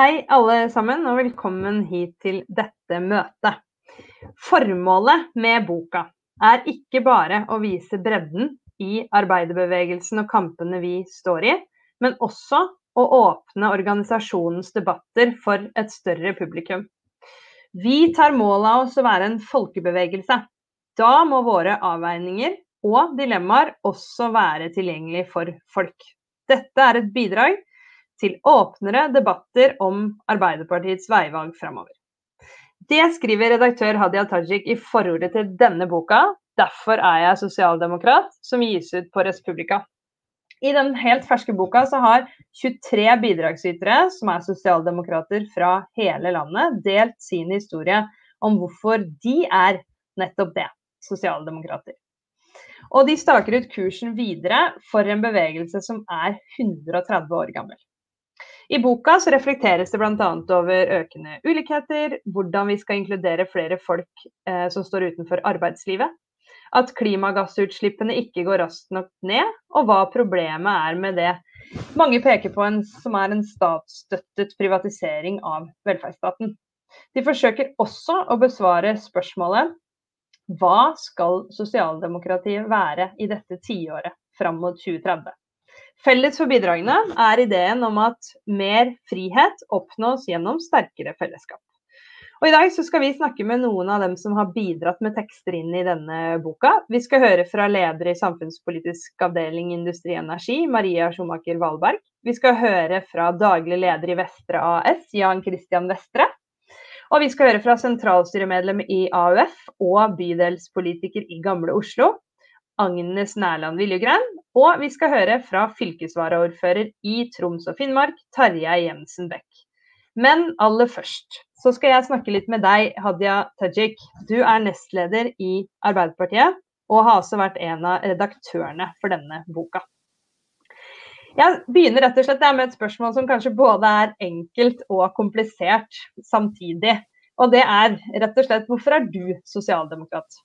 Hei alle sammen, og velkommen hit til dette møtet. Formålet med boka er ikke bare å vise bredden i arbeiderbevegelsen og kampene vi står i, men også å åpne organisasjonens debatter for et større publikum. Vi tar mål av oss å være en folkebevegelse. Da må våre avveininger og dilemmaer også være tilgjengelig for folk. Dette er et bidrag til åpnere debatter om Arbeiderpartiets veivalg framover. Det skriver redaktør Hadia Tajik i forordet til denne boka. Derfor er jeg sosialdemokrat, som gis ut på Respublika. I den helt ferske boka så har 23 bidragsytere, som er sosialdemokrater fra hele landet, delt sin historie om hvorfor de er nettopp det, sosialdemokrater. Og de staker ut kursen videre for en bevegelse som er 130 år gammel. I boka så reflekteres det bl.a. over økende ulikheter, hvordan vi skal inkludere flere folk eh, som står utenfor arbeidslivet, at klimagassutslippene ikke går raskt nok ned, og hva problemet er med det mange peker på en, som er en statsstøttet privatisering av velferdsstaten. De forsøker også å besvare spørsmålet hva skal sosialdemokratiet være i dette tiåret fram mot 2030? Felles for bidragene er ideen om at mer frihet oppnås gjennom sterkere fellesskap. Og I dag skal vi snakke med noen av dem som har bidratt med tekster inn i denne boka. Vi skal høre fra leder i samfunnspolitisk avdeling Industri Energi, Maria Schumacher Valberg. Vi skal høre fra daglig leder i Vestre AS, Jan Christian Vestre. Og vi skal høre fra sentralstyremedlem i AUF og bydelspolitiker i Gamle Oslo, Agnes Nærland Viljegren. Og vi skal høre fra fylkesvaraordfører i Troms og Finnmark, Tarjei Jensen Bech. Men aller først så skal jeg snakke litt med deg, Hadia Tajik. Du er nestleder i Arbeiderpartiet, og har også vært en av redaktørene for denne boka. Jeg begynner rett og slett med et spørsmål som kanskje både er enkelt og komplisert samtidig. Og det er rett og slett hvorfor er du sosialdemokrat?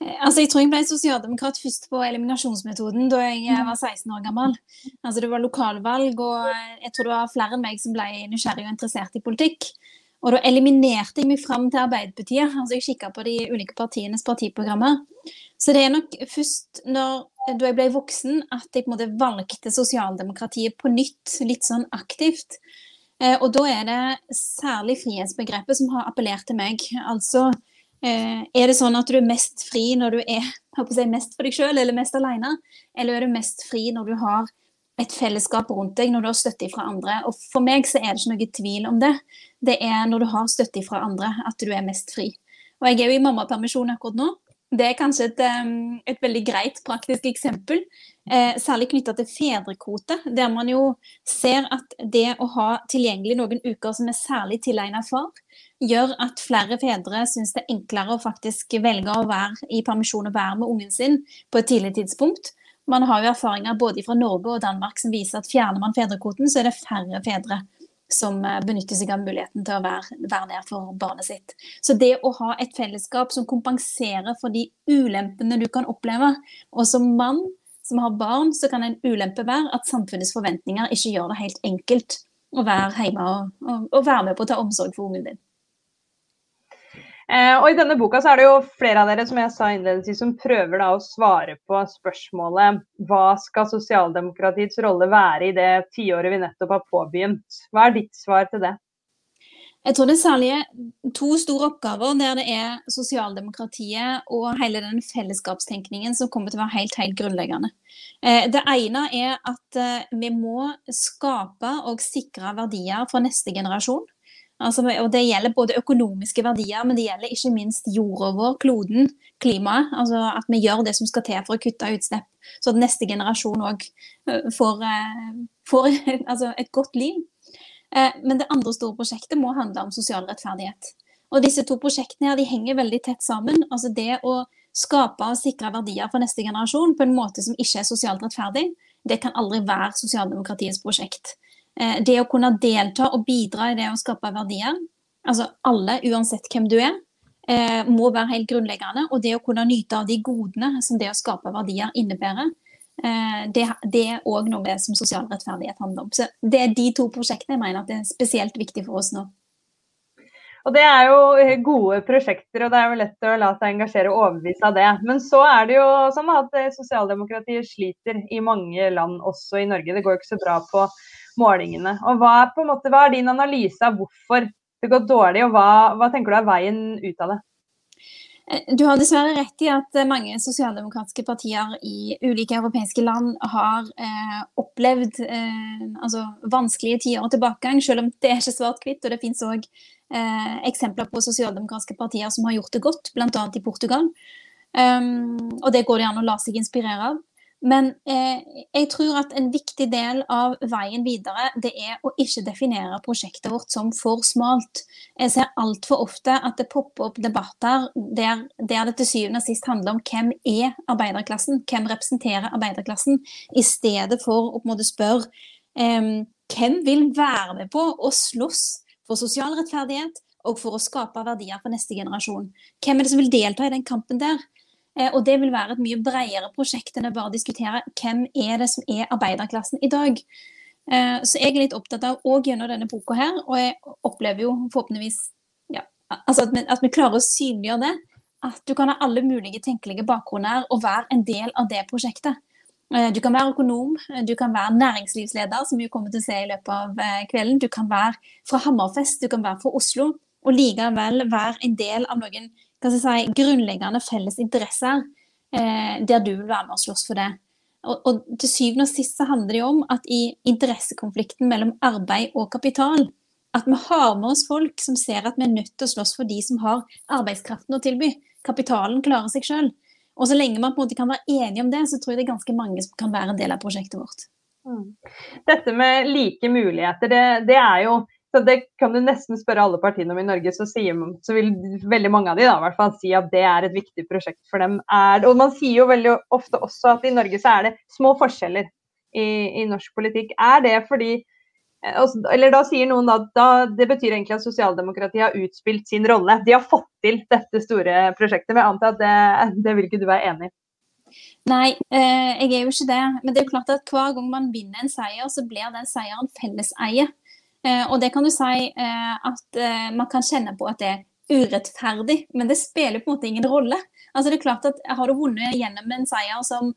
Eh, altså, Jeg tror jeg ble sosialdemokrat først på eliminasjonsmetoden da jeg eh, var 16 år gammel. Altså, Det var lokalvalg, og eh, jeg tror det var flere enn meg som ble nysgjerrig og interessert i politikk. Og da eliminerte jeg meg fram til Arbeiderpartiet. altså Jeg kikka på de ulike partienes partiprogrammer. Så det er nok først når, da jeg ble voksen at jeg på en måte valgte sosialdemokratiet på nytt, litt sånn aktivt. Og da er det særlig frihetsbegrepet som har appellert til meg. Altså er det sånn at du er mest fri når du er si, mest for deg sjøl eller mest alene? Eller er du mest fri når du har et fellesskap rundt deg, når du har støtte fra andre? Og For meg så er det ikke noe tvil om det. Det er når du har støtte fra andre at du er mest fri. Og jeg er jo i mammapermisjon akkurat nå. Det er kanskje et, et veldig greit praktisk eksempel, eh, særlig knytta til fedrekvote, der man jo ser at det å ha tilgjengelig noen uker som er særlig tilegnet far, gjør at flere fedre syns det er enklere å faktisk velge å være i permisjon og være med ungen sin på et tidlig tidspunkt. Man har jo erfaringer både fra Norge og Danmark som viser at fjerner man fedrekvoten, så er det færre fedre som eh, benytter seg av muligheten til å være, være nær for barnet sitt. Så det å ha et fellesskap som kompenserer for de ulempene du kan oppleve, og som mann som har barn, så kan en ulempe være at samfunnets forventninger ikke gjør det helt enkelt å være hjemme og, og, og være med på å ta omsorg for ungen din. Eh, og I denne boka så er det jo flere av dere som jeg sa innledningsvis, som prøver da å svare på spørsmålet hva skal sosialdemokratiets rolle være i det tiåret vi nettopp har påbegynt. Hva er ditt svar til det? Jeg tror det er særlig to store oppgaver der det er sosialdemokratiet og hele den fellesskapstenkningen som kommer til å være helt, helt grunnleggende. Eh, det ene er at eh, vi må skape og sikre verdier for neste generasjon. Altså, og Det gjelder både økonomiske verdier, men det gjelder ikke minst jorda vår, kloden, klimaet. Altså At vi gjør det som skal til for å kutte utslipp, så at neste generasjon òg får, får altså et godt liv. Men det andre store prosjektet må handle om sosial rettferdighet. Og disse to prosjektene her, de henger veldig tett sammen. Altså Det å skape og sikre verdier for neste generasjon på en måte som ikke er sosialt rettferdig, det kan aldri være sosialdemokratiets prosjekt. Eh, det å kunne delta og bidra i det å skape verdier, altså alle, uansett hvem du er, eh, må være helt grunnleggende. Og det å kunne nyte av de godene som det å skape verdier innebærer, det, det er òg noe som sosial rettferdighet handler om. Så Det er de to prosjektene jeg mener at det er spesielt viktig for oss nå. Og Det er jo gode prosjekter, og det er jo lett å la seg engasjere og overbevise av det. Men så er det jo sånn at sosialdemokratiet sliter i mange land, også i Norge. Det går jo ikke så bra på målingene. Og Hva er, måte, hva er din analyse av hvorfor det går dårlig, og hva, hva tenker du er veien ut av det? Eh, du har dessverre rett i at mange sosialdemokratiske partier i ulike europeiske land har eh, opplevd eh, altså vanskelige tider og tilbakegang, selv om det er ikke svart-hvitt. Og det finnes òg eh, eksempler på sosialdemokratiske partier som har gjort det godt, bl.a. i Portugal. Um, og det går det an å la seg inspirere av. Men eh, jeg tror at en viktig del av veien videre, det er å ikke definere prosjektet vårt som for smalt. Jeg ser altfor ofte at det popper opp debatter der, der, det til syvende og sist handler om hvem er arbeiderklassen, hvem representerer arbeiderklassen, i stedet for å på en måte spørre eh, hvem vil være med på å slåss for sosial rettferdighet og for å skape verdier for neste generasjon. Hvem er det som vil delta i den kampen der? Eh, og det vil være et mye bredere prosjekt enn å bare diskutere hvem er det som er arbeiderklassen i dag. Eh, så jeg er litt opptatt av òg gjennom denne boka her, og jeg opplever jo forhåpentligvis ja, altså at, vi, at vi klarer å synliggjøre det. At du kan ha alle mulige tenkelige bakgrunner og være en del av det prosjektet. Eh, du kan være økonom, du kan være næringslivsleder, som vi kommer til å se i løpet av kvelden. Du kan være fra Hammerfest, du kan være fra Oslo. Og likevel være en del av noen hva skal jeg si, grunnleggende felles interesser eh, der du vil være med og slåss for det. Og, og, til syvende og sist så handler det jo om at i interessekonflikten mellom arbeid og kapital, at vi har med oss folk som ser at vi er nødt til å slåss for de som har arbeidskraften å tilby. Kapitalen klarer seg sjøl. Og så lenge man på en måte kan være enige om det, så tror jeg det er ganske mange som kan være en del av prosjektet vårt. Mm. Dette med like muligheter, det, det er jo så det kan du nesten spørre alle partiene om i Norge, så, sier, så vil veldig mange av de da, i hvert fall si at det er et viktig prosjekt for dem. Er, og man sier jo veldig ofte også at i Norge så er det små forskjeller i, i norsk politikk. Er det fordi eh, eller da sier noen at da, det betyr egentlig at sosialdemokratiet har utspilt sin rolle. De har fått til dette store prosjektet. Men jeg antar at det, det vil ikke du være enig i? Nei, eh, jeg er jo ikke det. Men det er jo klart at hver gang man vinner en seier, så blir den seieren felleseie. Eh, og det kan du si eh, at eh, man kan kjenne på at det er urettferdig, men det spiller på en måte ingen rolle. Altså det er klart at Har du vunnet gjennom en seier som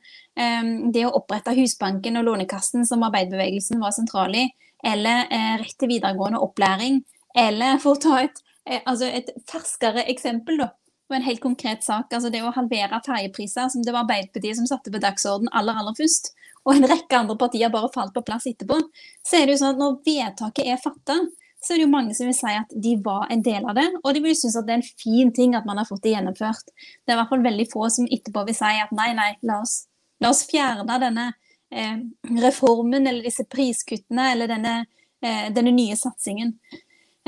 det å opprette Husbanken og Lånekassen, som arbeiderbevegelsen var sentral i, eller rett til videregående opplæring, eller for å ta et, altså et ferskere eksempel, da, på en helt konkret sak, altså det å halvere ferjepriser, som det var Arbeiderpartiet som satte på dagsorden aller, aller først og en rekke andre partier bare falt på plass etterpå, så er det jo sånn at når vedtaket er fatta, så er det jo mange som vil si at de var en del av det, og de vil synes at det er en fin ting at man har fått det gjennomført. Det er i hvert fall veldig få som etterpå vil si at nei, nei, la oss, la oss fjerne denne eh, reformen eller disse priskuttene eller denne, eh, denne nye satsingen.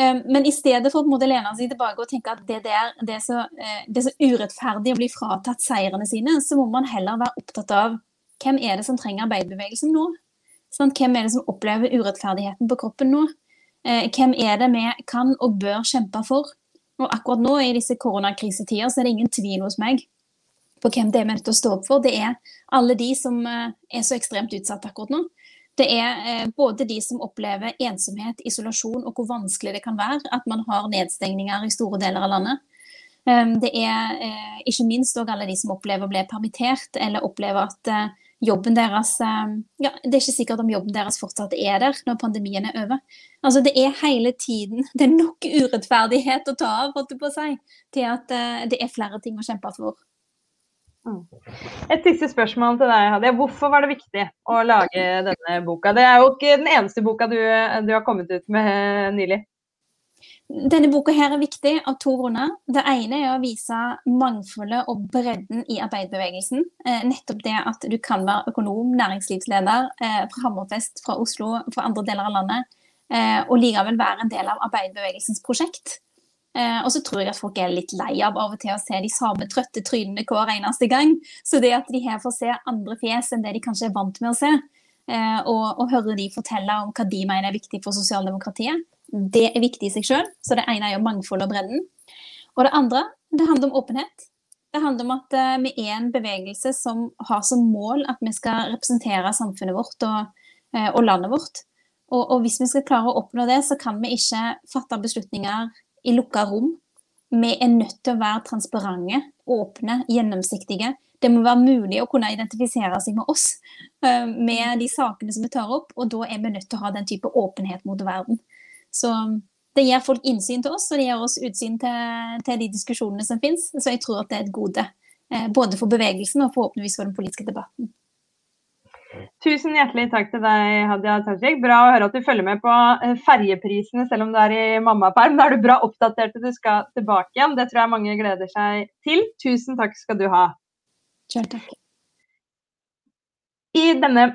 Eh, men i stedet for å lene seg tilbake og tenke at det, der, det, er så, eh, det er så urettferdig å bli fratatt seirene sine, så må man heller være opptatt av hvem er det som trenger arbeiderbevegelsen nå? Sånn, hvem er det som opplever urettferdigheten på kroppen nå? Eh, hvem er det vi kan og bør kjempe for? Og akkurat nå i disse koronakrisetider så er det ingen tvil hos meg på hvem det er vi nødt til å stå opp for. Det er alle de som eh, er så ekstremt utsatt akkurat nå. Det er eh, både de som opplever ensomhet, isolasjon og hvor vanskelig det kan være at man har nedstengninger i store deler av landet. Um, det er eh, ikke minst òg alle de som opplever å bli permittert, eller opplever at eh, jobben deres eh, ja, Det er ikke sikkert om jobben deres fortsatt er der når pandemien er over. Altså Det er hele tiden Det er nok urettferdighet å ta av holdt på å si, til at uh, det er flere ting å kjempe for. Mm. Et siste spørsmål til deg, Hadia. Hvorfor var det viktig å lage denne boka? Det er jo ikke den eneste boka du, du har kommet ut med nylig. Denne boka her er viktig av to grunner. Det ene er å vise mangfoldet og bredden i arbeiderbevegelsen. Eh, nettopp det at du kan være økonom, næringslivsleder eh, fra Hammerfest, fra Oslo, fra andre deler av landet, eh, og likevel være en del av arbeiderbevegelsens prosjekt. Og så tror jeg at folk er litt lei av av og til å se de samme trøtte trynene hver eneste gang. Så det at de her får se andre fjes enn det de kanskje er vant med å se, og, og høre de fortelle om hva de mener er viktig for sosialdemokratiet, det er viktig i seg sjøl. Så det ene er jo mangfold og bredden. Og det andre, det handler om åpenhet. Det handler om at vi er en bevegelse som har som mål at vi skal representere samfunnet vårt og, og landet vårt. Og, og, hvis vi skal klare å oppnå det, så kan vi ikke fatte beslutninger i lukka rom. Vi er nødt til å være transparente, åpne, gjennomsiktige. Det må være mulig å kunne identifisere seg med oss, eh, med de sakene som vi tar opp. Og da er vi nødt til å ha den type åpenhet mot verden. Så det gir folk innsyn til oss, og det gir oss utsyn til, til de diskusjonene som finnes. Så jeg tror at det er et gode. Eh, både for bevegelsen og forhåpentligvis for den politiske debatten. Tusen hjertelig takk til deg, Hadia Tajik. Bra å høre at du følger med på eh, ferjeprisene selv om du er i mammaperm. Da er du bra oppdatert til du skal tilbake igjen. Det tror jeg mange gleder seg til. Tusen takk skal du ha. Kjør takk. I denne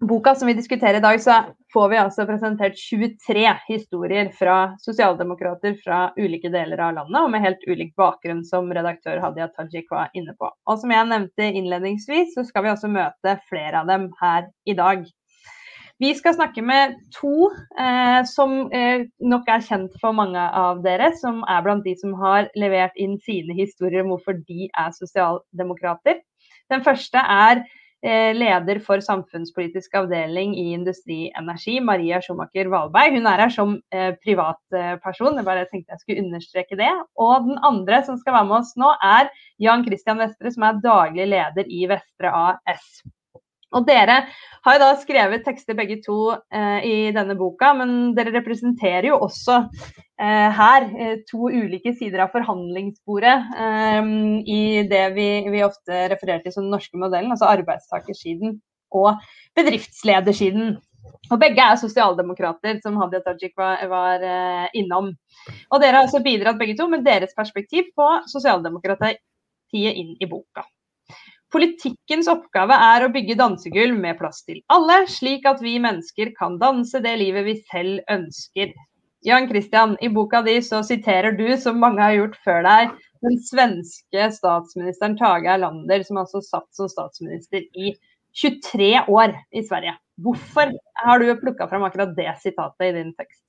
boka som vi diskuterer i dag, så får vi altså presentert 23 historier fra sosialdemokrater fra ulike deler av landet, og med helt ulik bakgrunn, som redaktør Hadia Tajik var inne på. Og som jeg nevnte innledningsvis, så skal vi også møte flere av dem her i dag. Vi skal snakke med to eh, som eh, nok er kjent for mange av dere, som er blant de som har levert inn sine historier om hvorfor de er sosialdemokrater. Den første er leder for samfunnspolitisk avdeling i Industri Energi, Maria Schumacher Valberg. Hun er her som eh, privatperson, jeg bare tenkte jeg skulle understreke det. Og den andre som skal være med oss nå, er Jan Christian Vestre, som er daglig leder i Vestre AS. Og dere har jo da skrevet tekster begge to eh, i denne boka, men dere representerer jo også eh, her eh, to ulike sider av forhandlingsbordet eh, i det vi, vi, ofte refererer til som den norske modellen, altså arbeidstakersiden og bedriftsledersiden. Og begge er sosialdemokrater, som Hadia Tajik var, var eh, innom. Og dere har altså bidratt begge to med deres perspektiv på sosialdemokratiet inn i boka. Politikkens oppgave er å bygge dansegulv med plass til alle, slik at vi mennesker kan danse det livet vi selv ønsker. Jan Christian, i boka di så siterer du, som mange har gjort før deg, den svenske statsministeren Tage Erlander, som altså satt som statsminister i 23 år i Sverige. Hvorfor har du plukka fram akkurat det sitatet i din tekst?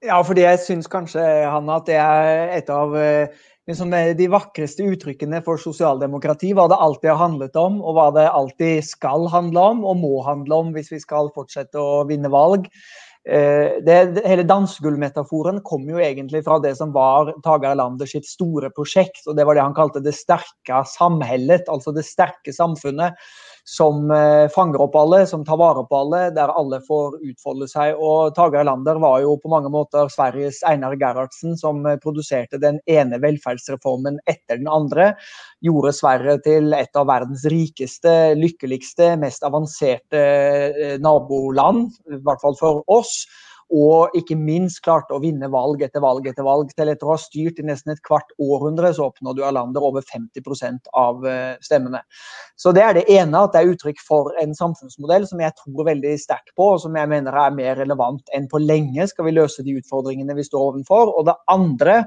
Ja, fordi jeg syns kanskje, Hanna, at det er et av eh, liksom de vakreste uttrykkene for sosialdemokrati. Hva det alltid har handlet om, og hva det alltid skal handle om og må handle om hvis vi skal fortsette å vinne valg. Eh, det, hele dansegulvmetaforen kom jo egentlig fra det som var Tage Erlander sitt store prosjekt. og Det var det han kalte det sterke samhellet, altså det sterke samfunnet som eh, fanger opp alle, som tar vare på alle, der alle får utfolde seg. Og Tage Erlander var jo på mange måter Sveriges Einar Gerhardsen, som eh, produserte den ene velferdsreformen etter den andre. Gjorde Sverige til et av verdens rikeste, lykkeligste, mest avanserte eh, naboland, i hvert fall for oss og ikke minst klarte å vinne valg etter valg etter valg. Til etter å ha styrt i nesten et kvart århundre, så oppnådde Erlander over 50 av eh, stemmene. Så det er det ene, at det er uttrykk for en samfunnsmodell som jeg tror veldig sterkt på, og som jeg mener er mer relevant enn på lenge skal vi løse de utfordringene vi står overfor. Og det andre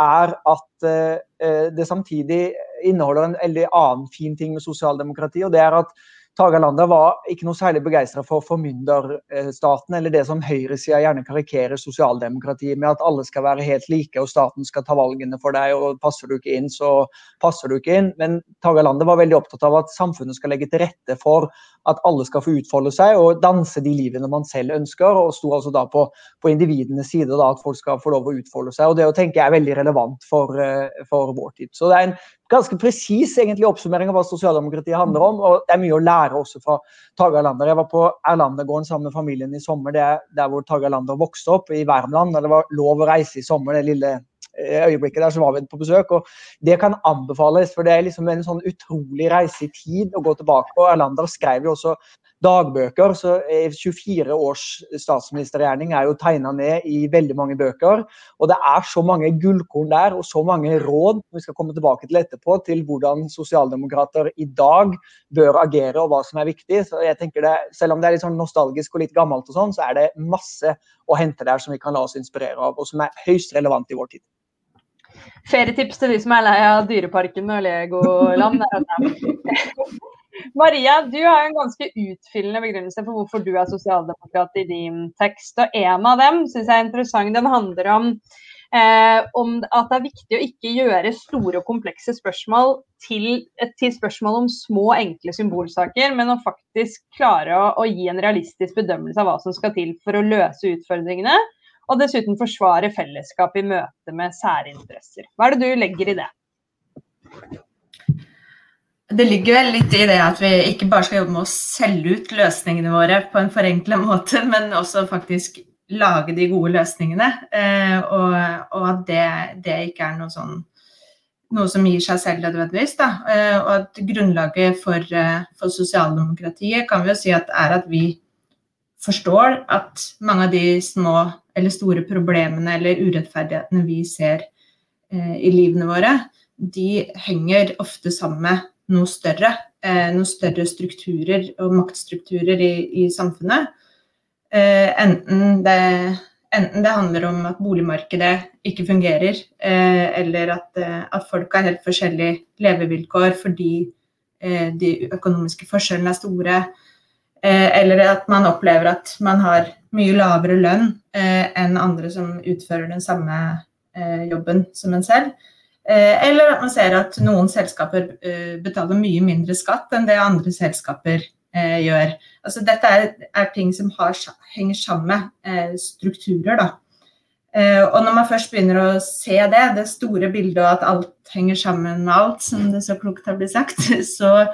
er at uh, det samtidig inneholder en veldig annen fin ting med sosialdemokrati, og det er at Tage var ikke noe særlig begeistra for formynderstaten, eller det som høyresida gjerne karikerer sosialdemokratiet med, at alle skal være helt like og staten skal ta valgene for deg, og passer du ikke inn, så passer du ikke inn. Men Tage var veldig opptatt av at samfunnet skal legge til rette for at alle skal få utfolde seg og danse de livene man selv ønsker, og sto altså da på, på individenes side, da, at folk skal få lov å utfolde seg. og Det å tenke er veldig relevant for, eh, for vår tid. Så det er en ganske presis oppsummering av hva sosialdemokratiet handler om. og Det er mye å lære også fra Tage Erlander. Jeg var på Erlandergården sammen med familien i sommer. Det er der hvor Tage Erlander vokste opp, i Värmland. Det var lov å reise i sommer, det lille eh, øyeblikket der så var vi på besøk. og Det kan anbefales, for det er liksom en sånn utrolig reise i tid å gå tilbake på. Erlander skrev jo også dagbøker. så 24 års statsministergjerning er jo tegna ned i veldig mange bøker. Og det er så mange gullkorn der, og så mange råd vi skal komme tilbake til etterpå, til hvordan sosialdemokrater i dag bør agere, og hva som er viktig. Så jeg tenker det, Selv om det er litt sånn nostalgisk og litt gammelt, og sånn, så er det masse å hente der som vi kan la oss inspirere av, og som er høyst relevant i vår tid. Ferietips til de som er lei av Dyreparken og Legoland. Maria, du har en ganske utfyllende begrunnelse for hvorfor du er sosialdemokrat i din tekst. og En av dem syns jeg er interessant. Den handler om eh, om at det er viktig å ikke gjøre store og komplekse spørsmål til, til spørsmål om små, enkle symbolsaker, men å faktisk klare å, å gi en realistisk bedømmelse av hva som skal til for å løse utfordringene. Og dessuten forsvare fellesskap i møte med særinteresser. Hva er det du legger i det? Det ligger vel litt i det at vi ikke bare skal jobbe med å selge ut løsningene våre på en forenkla måte, men også faktisk lage de gode løsningene. Eh, og, og at det, det, ikke er noe, sånn, noe som gir seg selv nødvendigvis. Da. Eh, og at grunnlaget for, eh, for, sosialdemokratiet kan vi jo si at er at vi forstår at mange av de små eller store problemene eller urettferdighetene vi ser i livene våre, de henger ofte sammen med noe større. Eh, noen større strukturer og maktstrukturer i, i samfunnet. Eh, enten, det, enten, det, handler om at boligmarkedet ikke fungerer, eh, eller at, at, folk har helt forskjellige levevilkår fordi de økonomiske forskjellene er store. Eller at man opplever at man har mye lavere lønn enn andre som utfører den samme jobben som en selv. Eh, eller at man ser at noen selskaper eh, betaler mye mindre skatt enn det andre selskaper eh, gjør. Altså, dette er, ting som har, henger sammen med strukturer. Da. Og når man først begynner å se det, det store bildet og at alt henger sammen med alt, som det så klokt har blitt sagt, så,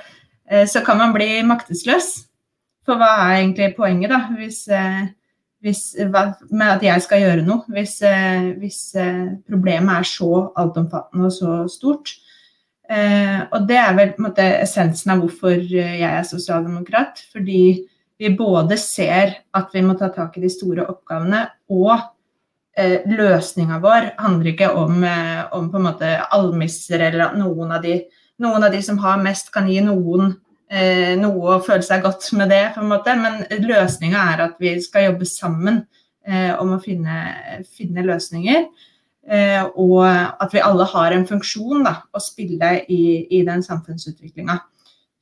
så kan man bli maktesløs. For hva er egentlig poenget, da? Hvis, hvis, med at jeg skal gjøre noe, hvis, eh, hvis eh, problemet er så altomfattende og så stort. Eh, og det er vel måte, essensen av hvorfor jeg er sosialdemokrat. Fordi vi både ser at vi må ta tak i de store oppgavene, og eh, løsninga vår handler ikke om, eh, om på en måte almisser eller at noen av, de, noen av de som har mest, kan gi noen eh, noe å føle seg godt med det, på en måte. Men løsninga er at vi skal jobbe sammen eh, om å finne, finne løsninger. Eh, og at vi alle har en funksjon da, å spille i, i den samfunnsutviklinga.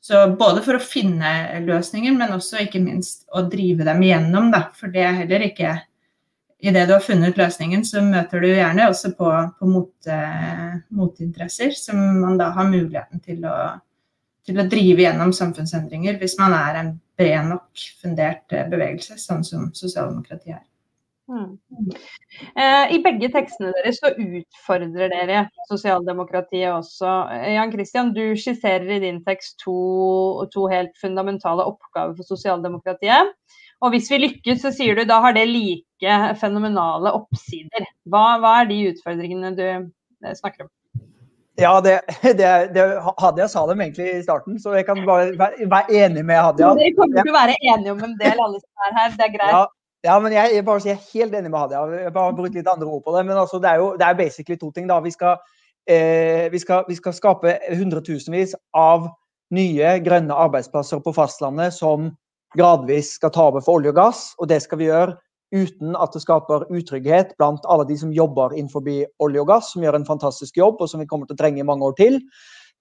Så både for å finne løsninger, men også ikke minst å drive dem igjennom. Da. For det er heller ikke Idet du har funnet løsningen, så møter du gjerne også på, på mot, motinteresser, som man da har muligheten til å, til å drive gjennom samfunnsendringer hvis man er en bred nok fundert eh, bevegelse, sånn som sosialdemokratiet er. Mm. Eh, I begge tekstene deres så utfordrer dere sosialdemokratiet også. Eh, Jan Christian, du skisserer i din tekst to, to, helt fundamentale oppgaver for sosialdemokratiet. Og hvis vi lykkes, så sier du da har det like fenomenale oppsider. Hva, hva er de utfordringene du snakker om? Ja, det, det, det, Hadia sa dem egentlig i starten, så jeg kan bare være, være enig med Hadia. Dere kommer til å være enige om en del, alle som er her. Det er greit. Ja, ja men jeg, jeg, bare sier helt enig med Hadia. Jeg bare brukt litt andre ord på det. Men altså, det er jo det er basically to ting. da. Vi skal, eh, vi skal, vi skal skape hundretusenvis av nye grønne arbeidsplasser på fastlandet som gradvis skal ta over for olje og gass. Og det skal vi gjøre uten at det skaper utrygghet blant alle de som jobber innenfor olje og gass, som gjør en fantastisk jobb, og som vi kommer til å trenge i mange år til.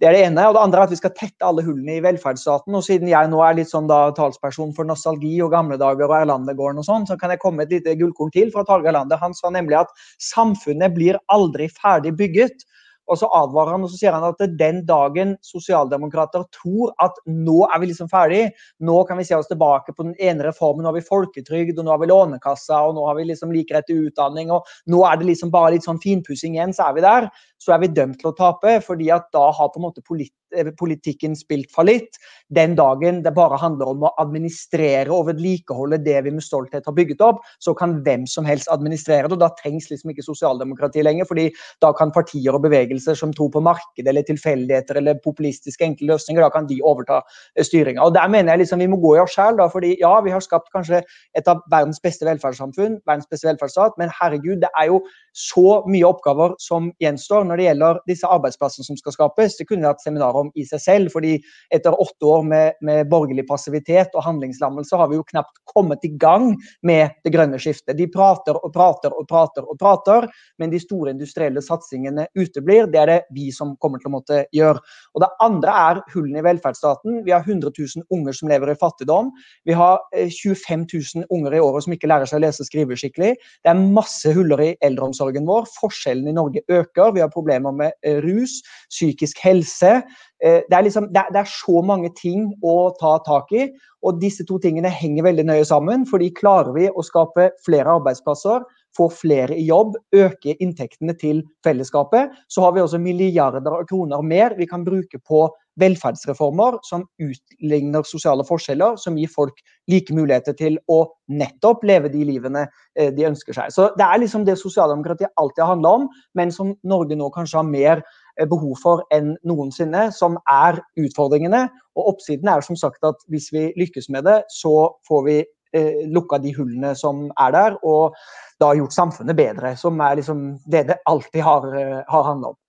Det er det ene. Og det andre er at vi skal tette alle hullene i velferdsstaten. Og siden jeg nå er litt sånn da talsperson for nostalgi og gamle dager og Erlandegården og sånn, så kan jeg komme med et lite gullkorn til fra Tarjei Erlander. Han sa nemlig at samfunnet blir aldri ferdig bygget. Og så advarer han og så sier han at den dagen sosialdemokrater tror at nå er vi liksom ferdig, nå kan vi se oss tilbake på den ene reformen, nå har vi folketrygd, og nå har vi Lånekassa, og nå har vi liksom lik rett til utdanning, og nå er det liksom bare litt sånn finpussing igjen, så er vi der. Så er vi dømt til å tape, fordi at da har på en måte polit Eh, politikken spilt fallitt. Den dagen det bare handler om å administrere og vedlikeholde det vi med stolthet har bygget opp, så kan hvem som helst administrere det. og Da trengs liksom ikke sosialdemokrati lenger. fordi da kan partier og bevegelser som tror på marked eller tilfeldigheter eller populistiske enkle løsninger, da kan de overta eh, styringa. Og der mener jeg liksom vi må gå i oss sjæl, fordi ja, vi har skapt kanskje et av verdens beste velferdssamfunn, verdens beste velferdsstat, men herregud, det er jo så mye oppgaver som gjenstår når det gjelder disse arbeidsplassene som skal skapes. Det kunne vært seminarer fattigdom i seg selv. fordi etter åtte år med, med borgerlig passivitet og handlingslammelse har vi jo knapt kommet i gang med det grønne skiftet. De prater og prater og prater og prater, men de store industrielle satsingene uteblir. Det er det vi som kommer til å måtte gjøre. Og Det andre er hullene i velferdsstaten. Vi har 100 000 unger som lever i fattigdom. Vi har 25 eh, 000 unger i året som ikke lærer seg å lese og skrive skikkelig. Det er masse huller i eldreomsorgen vår. Forskjellene i Norge øker. Vi har problemer med eh, rus, psykisk helse. Eh, det er, liksom, det, er, det er, så mange ting å ta tak i, og disse to tingene henger veldig nøye sammen. fordi klarer vi å skape flere arbeidsplasser, få flere i jobb, øke inntektene til fellesskapet, så har vi også milliarder av kroner mer vi kan bruke på velferdsreformer som utligner sosiale forskjeller, som gir folk like muligheter til å nettopp leve de livene eh, de ønsker seg. Så Det er liksom det sosialdemokratiet alltid har handla om, men som Norge nå kanskje har mer behov for enn noensinne, som er utfordringene. Og oppsiden er som sagt at hvis vi lykkes med det, så får vi eh, lukka de hullene som er der, og da gjort samfunnet bedre. Som er liksom det det alltid har, eh, har handla om.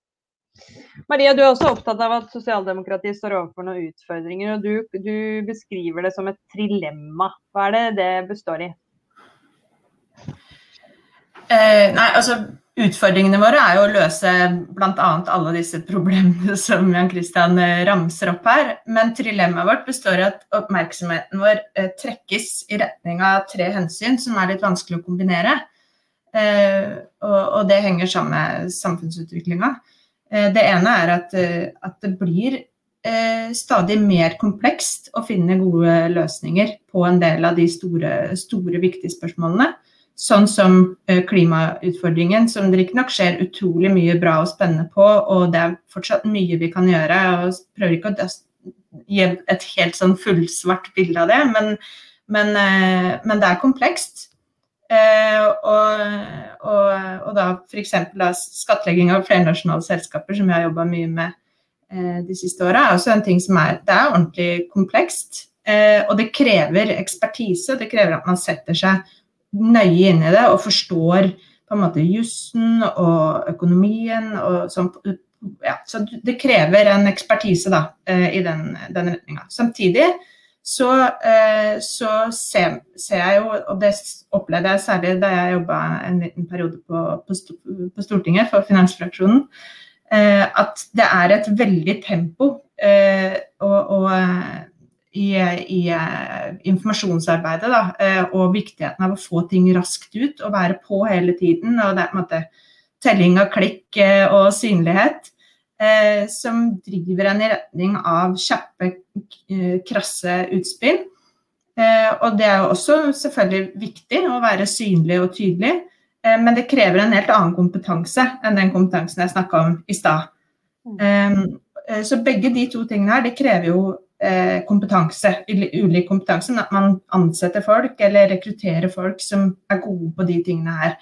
Maria, du er også opptatt av at sosialdemokratiet står overfor noen utfordringer. og du, du, beskriver det som et trilemma. Hva er det det består i? Eh, nei, altså Utfordringene våre er jo å løse bl.a. alle disse problemene som Jan Christian eh, ramser opp her. Men trilemmaet vårt består i at oppmerksomheten vår eh, trekkes i retning av tre hensyn som er litt vanskelig å kombinere. Og, det henger sammen med samfunnsutviklinga. Det ene er at, at det blir stadig mer komplekst å finne gode løsninger på en del av de store, store viktige spørsmålene. Sånn som klimautfordringen, som det riktignok skjer utrolig mye bra og spennende på, og det er fortsatt mye vi kan gjøre. og prøver ikke å gi et helt sånn fullsvart bilde av det, men, men, men det er komplekst. Eh, og, og, og, da f.eks. skattlegging av flernasjonale selskaper, som jeg har jobba mye med eh, de siste åra, er også en ting som er, det er ordentlig komplekst. Eh, og det krever ekspertise, det krever at man setter seg nøye inn i det og forstår på en måte jussen og økonomien og sånn. Ja, så det krever en ekspertise da, i den, den retninga. Samtidig så, eh, så ser, ser, jeg jo, og det opplevde jeg særlig da jeg jobba en liten periode på, på, Stortinget for finansfraksjonen, eh, at det er et veldig tempo eh, og, og i, i, informasjonsarbeidet da, og viktigheten av å få ting raskt ut og være på hele tiden. og det er på en måte telling av klikk og synlighet eh, som driver en i retning av kjappe, eh, krasse utspill. Eh, og det er jo også selvfølgelig viktig å være synlig og tydelig, eh, men det krever en helt annen kompetanse enn den kompetansen jeg snakka om i stad. Mm. Eh, så begge de to tingene her, det krever jo eh, kompetanse, ulik kompetanse. At man ansetter folk eller rekrutterer folk som er gode på de tingene her.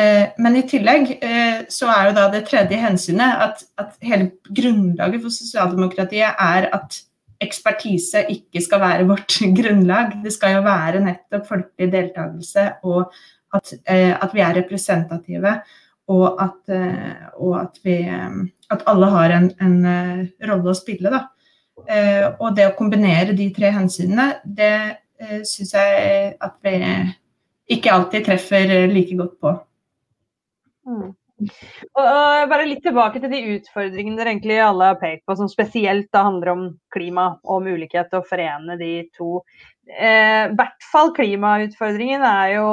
Eh, men i tillegg eh, så er jo da det tredje hensynet at, at hele grunnlaget for sosialdemokratiet er at ekspertise ikke skal være vårt grunnlag. Det skal jo være nettopp folkelig deltakelse og at, eh, at vi er representative. Og at, og at, vi, alle har en, en rolle å spille. Da. Og det å kombinere de tre hensynene, det syns jeg at vi ikke alltid treffer like godt på. Mm. Og, bare litt tilbake til de utfordringene dere egentlig alle har pekt på, som spesielt da handler om klima og mulighet til å forene de to. Eh, I hvert fall klimautfordringen er jo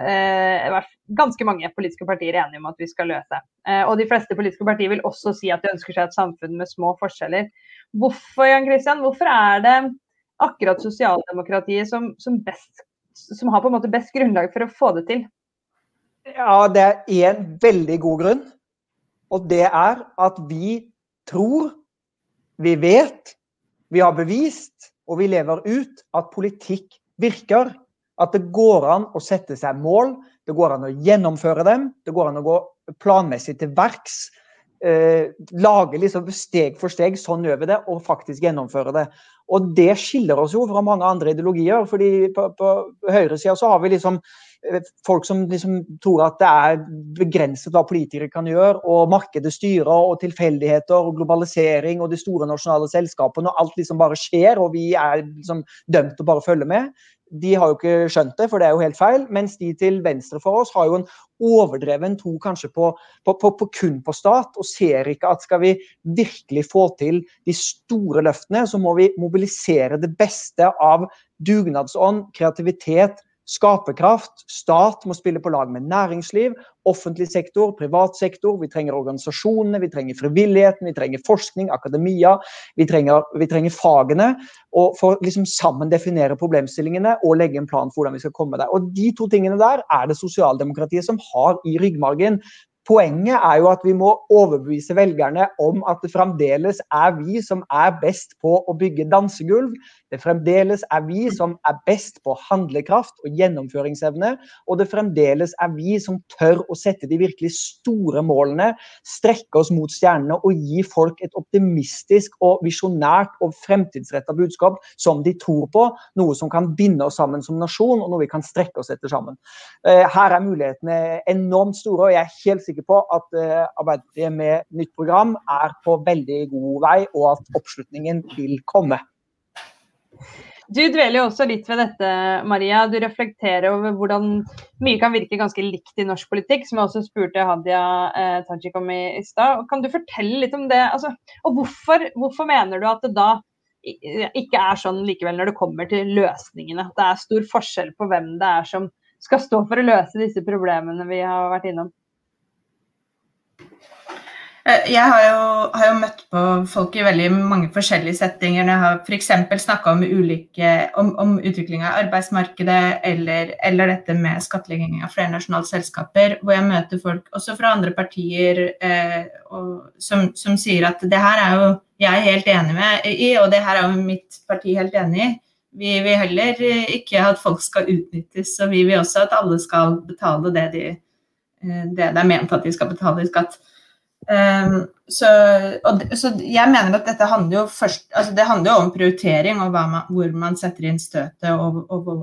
eh, ganske mange politiske partier enige om at vi skal løse. Eh, og de fleste politiske partier vil også si at de ønsker seg et samfunn med små forskjeller. Hvorfor Jan Christian, hvorfor er det akkurat sosialdemokratiet som, som, best, som har på en måte best grunnlag for å få det til? Ja, det er én veldig god grunn. Og det er at vi tror, vi vet, vi har bevist, og vi lever ut at politikk virker. At det går an å sette seg mål, det går an å gjennomføre dem. Det går an å gå planmessig til verks. Eh, lage liksom steg for steg, sånn gjør vi det, og faktisk gjennomføre det. Og det skiller oss jo fra mange andre ideologier. fordi på, på høyresida så har vi liksom folk som liksom tror at det er begrenset hva politikere kan gjøre, og markedet styrer, og tilfeldigheter og globalisering og de store nasjonale selskapene, og alt liksom bare skjer, og vi er liksom dømt til å bare følge med de har jo ikke skjønt det, for det er jo helt feil. Mens de til venstre for oss har jo en overdreven tro kanskje på, på, på, på, kun på stat, og ser ikke at skal vi virkelig få til de store løftene, så må vi mobilisere det beste av dugnadsånd, kreativitet, skaperkraft. Stat må spille på lag med næringsliv, offentlig sektor, privat sektor. Vi trenger organisasjonene, vi trenger frivilligheten, vi trenger forskning, akademia. Vi trenger, vi trenger fagene. Og for å liksom sammen definere problemstillingene og legge en plan for hvordan vi skal komme der. Og De to tingene der er det sosialdemokratiet som har i ryggmargen. Poenget er jo at vi må overbevise velgerne om at det fremdeles er vi som er best på å bygge dansegulv. Det fremdeles er vi som er best på handlekraft og gjennomføringsevne. Og det fremdeles er vi som tør å sette de virkelig store målene, strekke oss mot stjernene og gi folk et optimistisk og visjonært og fremtidsretta budskap som de tror på. Noe som kan binde oss sammen som nasjon, og noe vi kan strekke oss etter sammen. Eh, her er mulighetene enormt store, og jeg er helt sikker på at eh, Arbeiderpartiet med nytt program er på veldig god vei, og at oppslutningen vil komme. Du dveler jo også litt ved dette, Maria. Du reflekterer over hvordan mye kan virke ganske likt i norsk politikk, som jeg også spurte Hadia eh, Tajik om i, i stad. Kan du fortelle litt om det? Altså, og hvorfor, hvorfor, mener du at det da ikke er sånn likevel når det kommer til løsningene? At det er stor forskjell på hvem det er som skal stå for å løse disse problemene vi har vært innom? Eh, jeg har jo, har jo, møtt på folk i veldig mange forskjellige settinger. Jeg har f.eks. snakka om, om, om utvikling av arbeidsmarkedet eller, eller, dette med skattlegging av flernasjonale selskaper, hvor jeg møter folk også fra andre partier eh, og, som, som, sier at det her er jo jeg helt enig med i, og det her er jo mitt parti helt enig i. Vi vil heller ikke at folk skal utnyttes, og vi vil også at alle skal betale det, de, eh, det det er ment at de skal betale i skatt. Um, så, og, så, jeg mener at dette handler jo først altså Det handler jo om prioritering og man, hvor man setter inn støtet og, og, og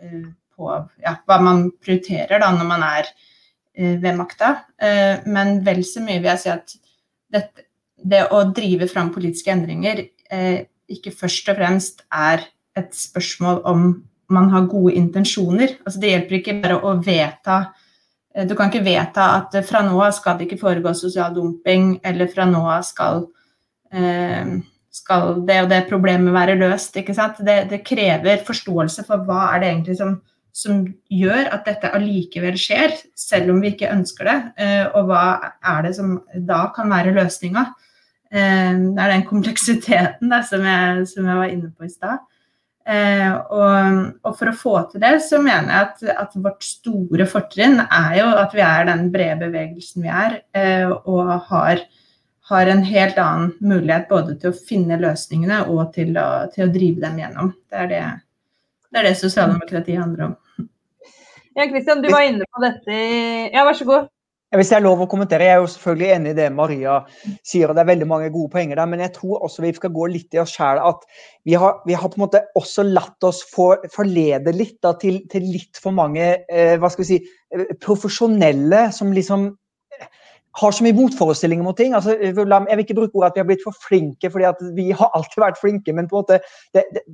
uh, på ja, hva man prioriterer da når man er uh, ved makta. Uh, men vel så mye vil jeg si at dette, det å drive fram politiske endringer ikke først og fremst er et spørsmål om man har gode intensjoner. Altså det hjelper ikke bare å vedta Eh, du kan ikke vedta at fra nå av skal det ikke foregå sosial dumping, eller fra nå av skal, eh, skal det og det problemet være løst. ikke sant? Det, det, krever forståelse for hva er det egentlig som, som gjør at dette allikevel skjer, selv om vi ikke ønsker det. Eh, og hva er det som da kan være løsninga. Det er den kompleksiteten da, som, jeg, som jeg var inne på i stad. Eh, og, og, for å få til det, så mener jeg at, at, vårt store fortrinn er jo at vi er den brede bevegelsen vi er, eh, og har, har, en helt annen mulighet både til å finne løsningene og til å, til å drive dem gjennom. Det er det, det, er det sosialdemokratiet handler om. Ja, Kristian, du var inne på dette i Ja, vær så god. Hvis jeg er lov å kommentere, jeg er jo selvfølgelig enig i det Maria sier, og det er veldig mange gode poenger der, men jeg tror også vi skal gå litt i oss sjæl. At vi har, vi har, på en måte også latt oss for, forlede litt da, til, til, litt for mange eh, hva skal vi si, eh, profesjonelle som liksom eh, har så mye motforestillinger mot ting. Altså, jeg vil ikke bruke ordet at vi har blitt for flinke, fordi vi har alltid vært flinke, men på en måte det, det,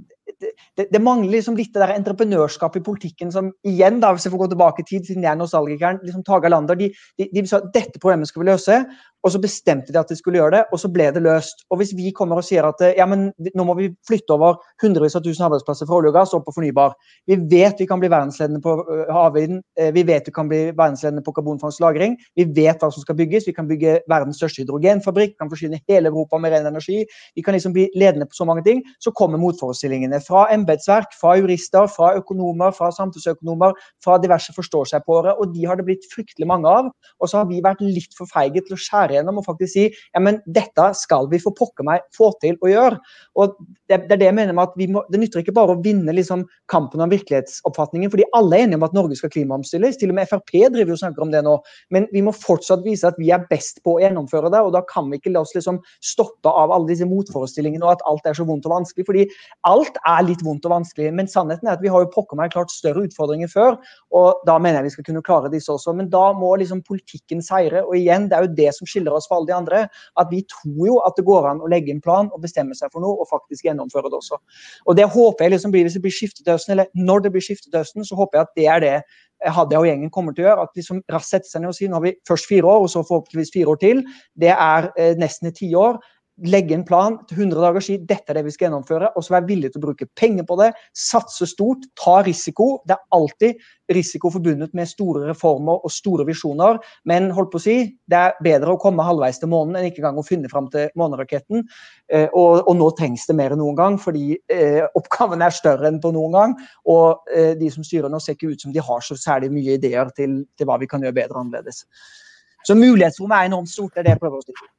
det, det, mangler liksom litt det der entreprenørskapet i politikken som igjen, da, hvis jeg får gå tilbake i tid, siden jeg er nostalgikeren, liksom Tage Lander, de, de, de sa at dette problemet skal vi løse. Og så bestemte de at de skulle gjøre det, og så ble det løst. Og hvis vi kommer og sier at ja, men nå må vi flytte over hundrevis av tusen arbeidsplasser fra olje og gass og på fornybar Vi vet vi kan bli verdensledende på øh, havvind, øh, vi vet vi kan bli verdensledende på karbonfangst og -lagring. Vi vet hva som skal bygges. Vi kan bygge verdens største hydrogenfabrikk, kan forsyne hele Europa med ren energi. Vi kan liksom bli ledende på så mange ting. Så kommer motforestillingene fra embetsverk, fra jurister, fra økonomer, fra samfunnsøkonomer, fra diverse forstår-seg-på-ere, og de har det blitt fryktelig mange av. Og så har vi vært litt for feige til å skjære gjennom og faktisk si ja, men dette skal vi for pokker meg få til å gjøre. Og Det, det er det jeg mener med at vi må, det nytter ikke bare å vinne liksom, kampen om virkelighetsoppfatningen, fordi alle er enige om at Norge skal klimaomstilles. Til og med Frp driver og snakker om det nå. Men vi må fortsatt vise at vi er best på å gjennomføre det, og da kan vi ikke la oss liksom stoppe av alle disse motforestillingene og at alt er så vondt og vanskelig. fordi alt er litt vondt og vanskelig. Men sannheten er at vi har jo pokker meg klart større utfordringer før, og da mener jeg vi skal kunne klare disse også. Men da må liksom politikken seire. Og igjen, det er jo det som skiller oss fra alle de andre. At vi tror jo at det går an å legge en plan og bestemme seg for noe, og faktisk gjennomføre det også. Og det håper jeg liksom blir, hvis det blir skiftet til høsten, eller når det blir skiftet til høsten, så håper jeg at det er det Hadia og gjengen kommer til å gjøre. At de som raskt setter seg ned og sier nå har vi først fire år, og så forhåpentligvis fire år til. Det er eh, nesten et tiår legge en plan til 100 dager, si dette er det vi skal gjennomføre, og så være villig til å bruke penger på det, satse stort, ta risiko. Det er alltid risiko forbundet med store reformer og store visjoner, men holdt på å si, det er bedre å komme halvveis til månen enn ikke engang å finne fram til måneraketten. Eh, og, og, nå trengs det mer enn noen gang, fordi eh, oppgavene er større enn på noen gang. Og eh, de som styrer nå, ser ikke ut som de har så særlig mye ideer til, til hva vi kan gjøre bedre og annerledes. Så mulighetsrommet er enormt stort, det er det jeg prøver å si.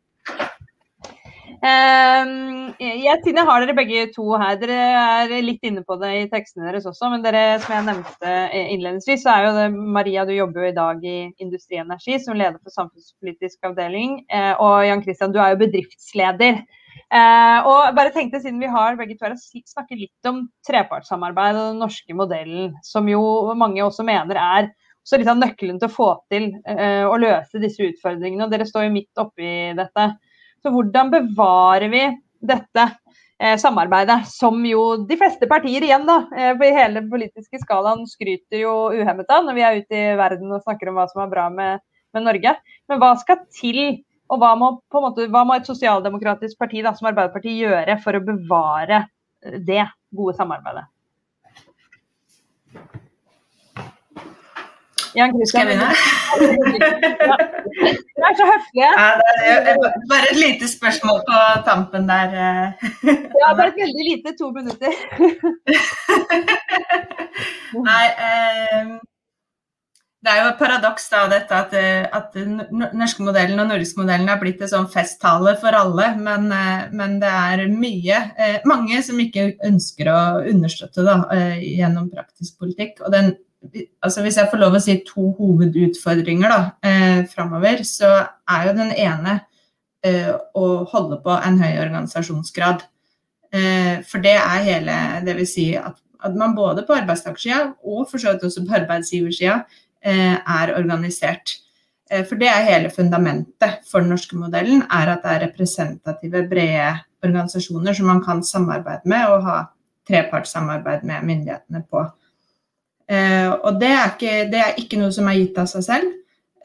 Jeg, siden jeg har dere begge to her, dere er litt inne på det i tekstene deres også. Men dere, som jeg nevnte innledningsvis, så er jo det Maria, du jobber jo i dag i Industri Energi som leder for samfunnspolitisk avdeling. Uh, og Jan Christian, du er jo bedriftsleder. Uh, og bare tenkte, siden vi har begge to her, snakke litt om trepartssamarbeid og den norske modellen, som jo mange også mener er så litt av nøkkelen til å få til å løse disse utfordringene. og Dere står jo midt oppi dette. Så hvordan bevarer vi dette eh, samarbeidet, som jo de fleste partier igjen da, eh, på hele den politiske skalaen skryter jo uhemmet av når vi er ute i verden og snakker om hva som er bra med, med Norge. Men hva skal til, og hva må, måte, hva må et sosialdemokratisk parti da, som Arbeiderpartiet gjøre for å bevare det gode samarbeidet? Jan Christian. Skal jeg begynne? Dere er så høflige. Ja, er bare et lite spørsmål på tampen der. Eh. Ja, bare et veldig lite to minutter. Nei, eh, det er jo et paradoks da, dette at, eh, at den norske modellen og nordiske modellen er blitt en sånn festtale for alle, men, eh, men, det er mye, mange som ikke ønsker å understøtte da, gjennom praktisk politikk. Og den altså Hvis jeg får lov å si to hovedutfordringer da, eh, framover, så er jo den ene eh, å holde på en høy organisasjonsgrad. Eh, for det er hele Det vil si at, at man både på arbeidstakersida og for så vidt også på arbeidsgiversida eh, er organisert. Eh, for det er hele fundamentet for den norske modellen, er at det er representative, brede organisasjoner som man kan samarbeide med og ha trepartssamarbeid med myndighetene på. Eh, og det er, ikke, det er, ikke, noe som er gitt av seg selv.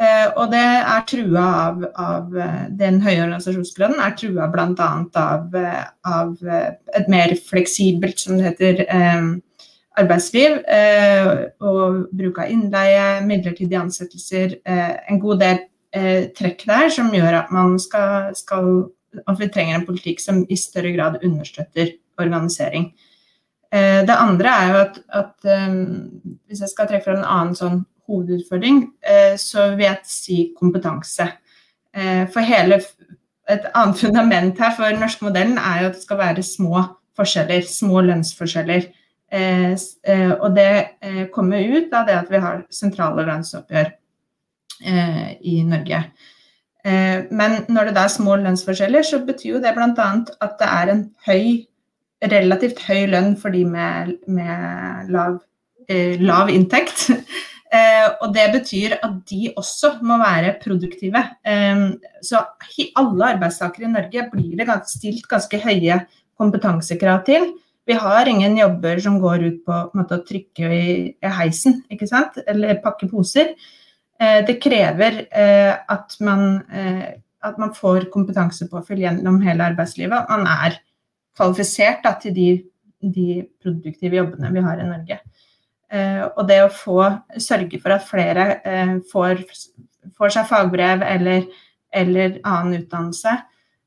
Eh, og det er trua av, av eh, Den høye organisasjonsgraden er trua bl.a. Av, av et mer fleksibelt, som det heter, arbeidsliv. og bruk av innleie, midlertidige ansettelser. en god del trekk der som gjør at man skal, skal at vi trenger en politikk som i større grad understøtter organisering. Eh, det andre er jo at, at eh, hvis jeg skal trekke fra en annen sånn hovedutfordring, eh, så vil jeg si kompetanse. For hele et annet fundament her for den norske modellen er jo at det skal være små forskjeller, små lønnsforskjeller. Og det kommer ut av det at vi har sentrale lønnsoppgjør i Norge. Men når det da er små lønnsforskjeller, så betyr jo det bl.a. at det er en høy relativt høy lønn for de med, med lav, eh, lav, inntekt. Eh, og det betyr at de også må være produktive. Eh, så alle arbeidstakere i Norge blir det stilt ganske høye kompetansekrav til. Vi har ingen jobber som går ut på, på måte, å trykke i, i heisen, eller pakke poser. Eh, det krever eh, at man, eh, at, man, får kompetansepåfyll gjennom hele arbeidslivet. Man er kvalifisert da, til de, de, produktive jobbene vi har i Norge. Eh, og det å få sørge for at flere eh, får, får, seg fagbrev eller, eller annen utdannelse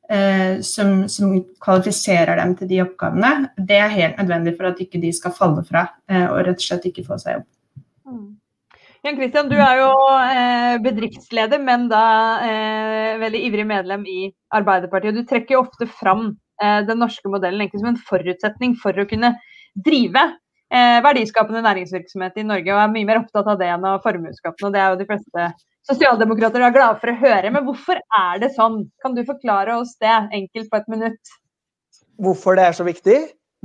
eh, som, som, kvalifiserer dem til de oppgavene, det er helt nødvendig for at ikke de skal falle fra eh, og rett og slett ikke få seg jobb. Mm. Jan Christian, du er jo eh, bedriftsleder, men da eh, veldig ivrig medlem i Arbeiderpartiet. Du trekker jo ofte fram den norske modellen egentlig som en forutsetning for å kunne drive eh, verdiskapende næringsvirksomhet i Norge, og er mye mer opptatt av det enn av formuesskatten. Og det er jo de fleste sosialdemokrater er glade for å høre. Men hvorfor er det sånn? Kan du forklare oss det enkelt på et minutt? Hvorfor det er så viktig?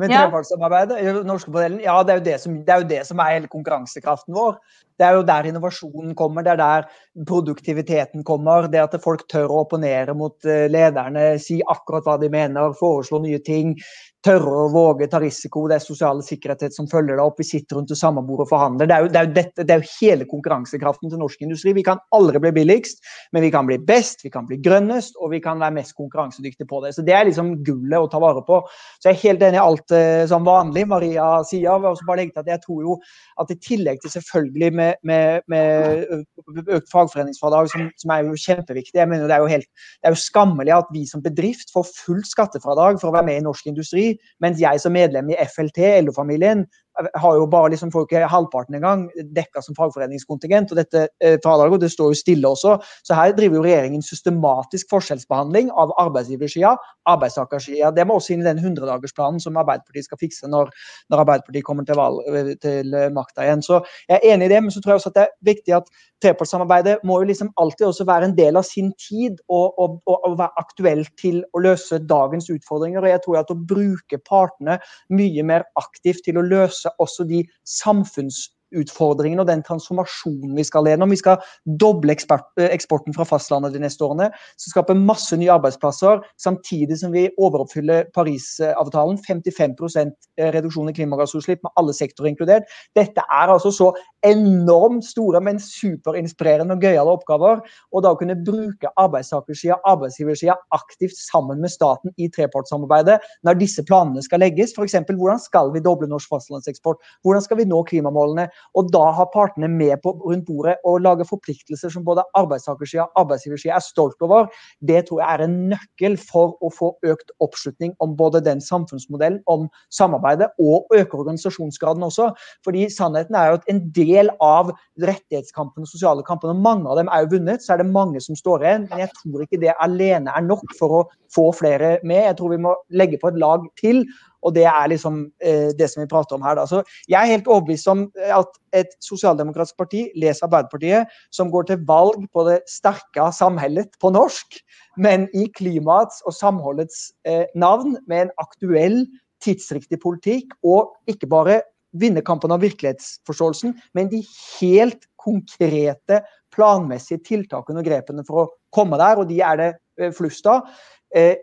Ja. trepartssamarbeidet. norske modellen, ja, det er, det, som, det er, jo det, som, er hele konkurransekraften vår. Det er jo der innovasjonen kommer, det er der produktiviteten kommer. Det at folk tør å opponere mot eh, lederne, si akkurat hva de mener, foreslå nye ting tørre å våge ta risiko, det er sosiale sikkerhet som følger det opp. Vi sitter rundt det samme bordet og forhandler. Det er, jo, det, er jo dette, det er, jo, hele konkurransekraften til norsk industri. Vi kan aldri bli billigst, men vi kan bli best, vi kan bli grønnest og vi kan være mest konkurransedyktige på det. Så Det er liksom gullet å ta vare på. Så Jeg er helt enig i alt eh, som vanlig Maria sier. Jeg, bare legge til at jeg tror jo at i tillegg til selvfølgelig med, med, med økt fagforeningsfradrag, som, som, er jo kjempeviktig, jeg mener det er jo helt, det er jo skammelig at vi som bedrift får fullt skattefradrag for å være med i norsk industri mens jeg som medlem i FLT, LO-familien, har jo bare liksom, får ikke halvparten engang dekka som fagforeningskontingent. og Dette eh, fradraget det står jo stille også. Så her driver jo regjeringen systematisk forskjellsbehandling av arbeidsgiversida, arbeidstakersida. Det må også inn i den 100-dagersplanen som Arbeiderpartiet skal fikse når, når Arbeiderpartiet kommer til, valg, eh, til eh, makta igjen. Så jeg er enig i det, men så tror jeg også at det er viktig at trepartssamarbeidet må jo liksom alltid også være en del av sin tid og, og, og, være aktuelt til å løse dagens utfordringer. og jeg tror at å bruke partene mye mer aktivt til å løse også de samfunns utfordringene og den transformasjonen vi skal gjennom. Vi skal doble eh, eksporten fra fastlandet de neste årene. Så skape masse nye arbeidsplasser, samtidig som vi overoppfyller Parisavtalen. 55 eh, reduksjon i klimagassutslipp med alle sektorer inkludert. Dette er altså så enormt store, men superinspirerende og gøyale oppgaver. Og da å kunne bruke arbeidstakersida arbeidsgiversida aktivt sammen med staten i trepartssamarbeidet når disse planene skal legges. F.eks. hvordan skal vi doble norsk fastlandseksport? Hvordan skal vi nå klimamålene? Og da har partene med på rundt bordet og lage forpliktelser som både arbeidstakersida og arbeidsgiversida er stolt over. Det tror jeg er en nøkkel for å få økt oppslutning om både den samfunnsmodellen, om samarbeidet, og øke organisasjonsgraden også. Fordi sannheten er jo at en del av rettighetskampen og sosiale kampene, mange av dem er jo vunnet, så er det mange som står igjen. Men jeg tror ikke det alene er nok for å få flere med. Jeg tror vi må legge på et lag til. Og det er liksom eh, det som vi prater om her. Da. Så jeg er helt overbevist om at et sosialdemokratisk parti, les Arbeiderpartiet, som går til valg på det sterke samhellet på norsk, men i klimaets og samholdets eh, navn, med en aktuell, tidsriktig politikk, og ikke bare vinne kampen av virkelighetsforståelsen, men de helt konkrete, planmessige tiltakene og grepene for å komme der, og de er det eh, flust av eh,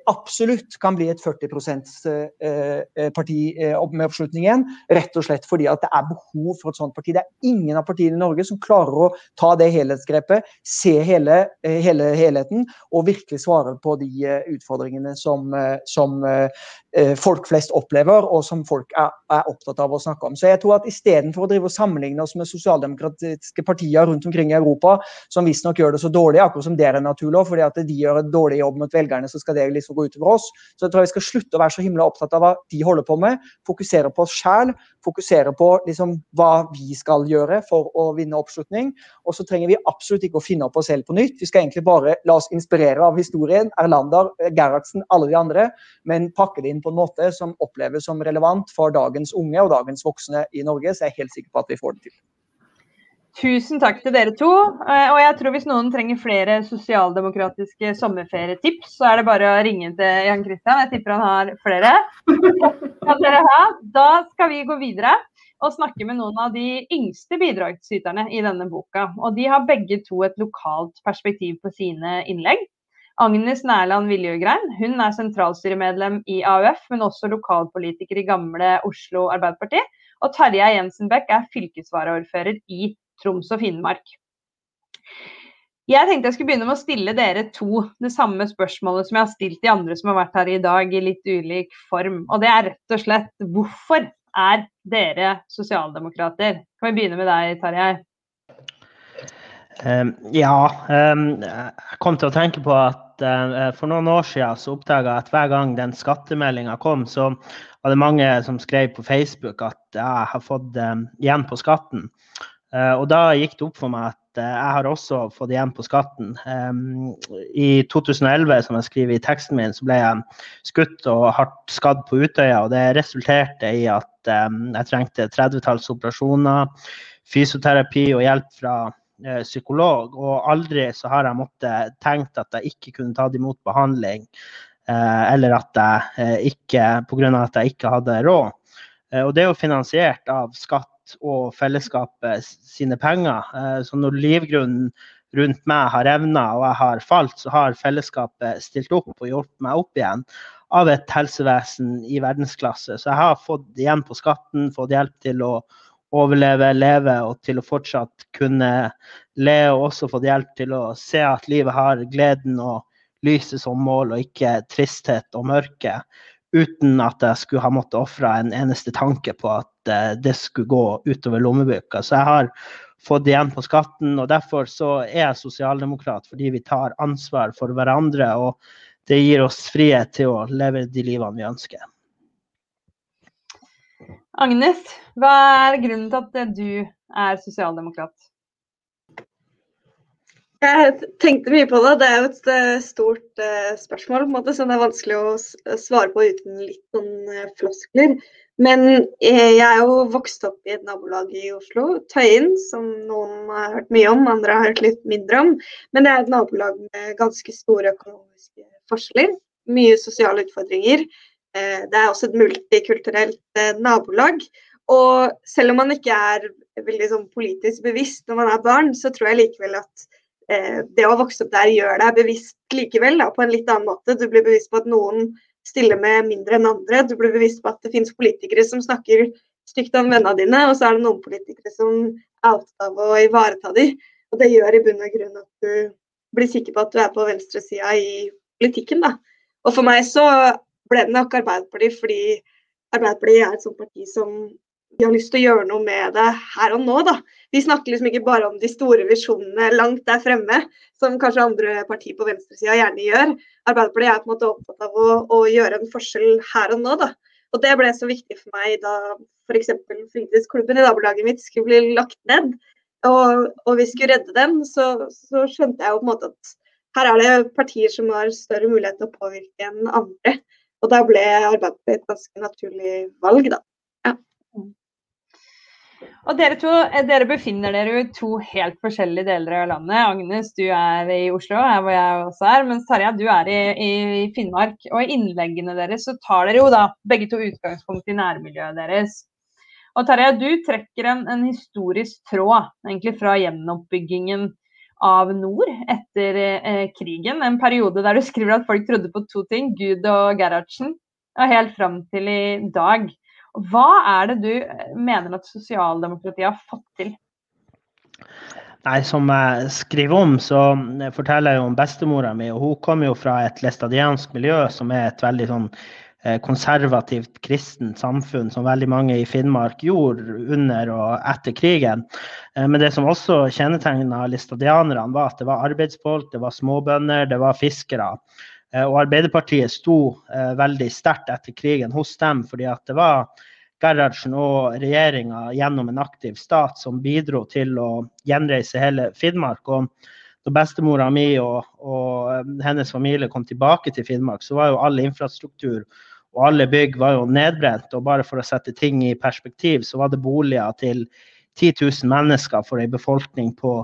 absolutt kan bli et 40 eh, eh, parti eh, med oppslutning igjen. Rett og slett fordi at det er behov for et sånt parti. Det er ingen av partiene i Norge som klarer å ta det helhetsgrepet, se hele, eh, hele helheten og virkelig svare på de eh, utfordringene som, som folk flest opplever, og som folk er, er, opptatt av å snakke om. Så jeg tror at Istedenfor å drive og sammenligne oss med sosialdemokratiske partier rundt omkring i Europa, som visstnok gjør det så dårlig, akkurat som det er en fordi at de gjør en dårlig jobb mot velgerne, så skal det liksom gå utover oss. Så jeg tror vi skal slutte å være så himla opptatt av hva de holder på med. Fokusere på oss sjæl, fokusere på liksom hva vi skal gjøre for å vinne oppslutning. Og så trenger vi absolutt ikke å finne opp oss selv på nytt. Vi skal egentlig bare la oss inspirere av historien, Erlander, Gerhardsen, alle de andre, men pakke det inn på en måte som oppleves som relevant for dagens unge og dagens voksne i Norge. Så jeg er helt sikker på at vi får det til. Tusen takk til dere to. Eh, og jeg tror hvis noen trenger flere sosialdemokratiske sommerferietips, så er det bare å ringe til Jan Christian. Jeg tipper han har flere. Da skal vi gå videre og snakke med noen av de yngste bidragsyterne i denne boka. Og de har begge to et lokalt perspektiv på sine innlegg. Agnes Nærland Viljugrein hun er sentralstyremedlem i AUF, men også lokalpolitiker i gamle Oslo Arbeiderparti. Og Terje Jensen er fylkesvaraordfører i Troms og Finnmark. Jeg tenkte jeg skulle begynne med å stille dere to det samme spørsmålet som jeg har stilt de andre som har vært her i dag, i litt ulik form. Og det er rett og slett hvorfor er dere sosialdemokrater? Kan vi begynne med deg, Tarjei? Um, ja, um, jeg kom til å tenke på at uh, for noen år siden så oppdaga jeg at hver gang den skattemeldinga kom, så var det mange som skrev på Facebook at jeg har fått um, igjen på skatten. Eh, og da gikk det opp for meg at eh, jeg har også fått igjen på skatten. I 2011, som jeg skriver i teksten min, så ble jeg skutt og hardt skadd på Utøya. Og det resulterte i at jeg trengte 30-talls operasjoner, fysioterapi og hjelp fra eh, psykolog. Og aldri så har jeg måttet tenkt at jeg ikke kunne tatt imot behandling eller at jeg ikke Pga. at jeg ikke hadde råd. Og det er jo finansiert av skatt og fellesskapet sine penger. Så når livgrunnen rundt meg har revna og jeg har falt, så har fellesskapet stilt opp og hjulpet meg opp igjen av et helsevesen i verdensklasse. Så jeg har fått igjen på skatten, fått hjelp til å overleve, leve og til å fortsatt kunne le, og også fått hjelp til å se at livet har gleden og lyset som mål, og ikke tristhet og mørke. Uten at jeg skulle ha måttet ofre en eneste tanke på at eh, det skulle gå utover lommeboka. Så jeg har fått igjen på skatten, og derfor så er jeg sosialdemokrat, fordi vi tar ansvar for hverandre. og det gir oss frihet til å leve de livene vi ønsker. Agnes, hva er grunnen til at du er sosialdemokrat? Jeg tenkte mye på det. Det er jo et eh, stort uh, spørsmål på en måte, som det er vanskelig å svare på uten litt sånn uh, floskler. Men jeg er jo vokst opp i et nabolag i Oslo, Tøyen, som noen har hørt mye om, andre har hørt litt mindre om. Men det er et nabolag med ganske store økonomiske forskjeller. Mye sosiale utfordringer. Eh, det er også et multikulturelt eh, nabolag. Og selv om man ikke er veldig sånn, politisk bevisst når man er barn, så tror jeg likevel at eh, det å vokse opp der gjør deg bevisst likevel, da, på en litt annen måte. Du blir bevisst på at noen stiller med mindre enn andre. Du blir bevisst på at det finnes politikere som snakker stygt om vennene dine, og så er det noen politikere som er opptatt av å ivareta dem. Og det gjør i bunn og grunn at du blir sikker på at du er på venstresida i politikken. da. Og for meg så ble det nok Arbeiderpartiet fordi Arbeiderpartiet er et sånt parti som vi har lyst til å gjøre noe med det her og nå. da. Vi snakker liksom ikke bare om de store visjonene langt der fremme, som kanskje andre partier på venstresida gjerne gjør. Arbeiderpartiet er på en måte opptatt av å, å, gjøre en forskjell her og nå. da. Og det ble så viktig for meg da f.eks. fritidsklubben i nabolaget mitt skulle bli lagt ned, og, og vi skulle redde den, så, så skjønte jeg jo på en måte at her er det partier som har større mulighet til å påvirke enn andre. Og da ble Arbeiderpartiet et ganske naturlig valg, da. Og dere to dere befinner dere i to helt forskjellige deler av landet. Agnes, du er i Oslo, her hvor jeg også er. Mens Tarja, du er i, i, Finnmark. Og i innleggene deres så tar dere jo da begge to utgangspunkt i nærmiljøet deres. Og Tarja, du trekker en, en historisk tråd egentlig fra gjenoppbyggingen av nord etter eh, krigen. En periode der du skriver at folk trodde på to ting, Gud og Gerhardsen, og helt fram til i dag. Hva er det du eh, mener at sosialdemokratiet har fått til? Nei, Som jeg skriver om, så forteller jeg om bestemora mi. og Hun kom jo fra et læstadiansk miljø, som er et veldig sånn Eh, konservativt kristent samfunn, som veldig mange i Finnmark gjorde under og etter krigen. Eh, men det som også kjennetegna listadianerne, var at det var arbeidsfolk, det var småbønder, det var fiskere. Eh, og Arbeiderpartiet sto veldig sterkt etter krigen hos dem, fordi at det var Gerhardsen og regjeringa gjennom en aktiv stat som bidro til å gjenreise hele Finnmark. Og da bestemora mi og, og, hennes familie kom tilbake til Finnmark, så var jo all infrastruktur og alle bygg var jo nedbrent. Og bare for å sette ting i perspektiv, så var det boliger til 10 000 mennesker for en befolkning på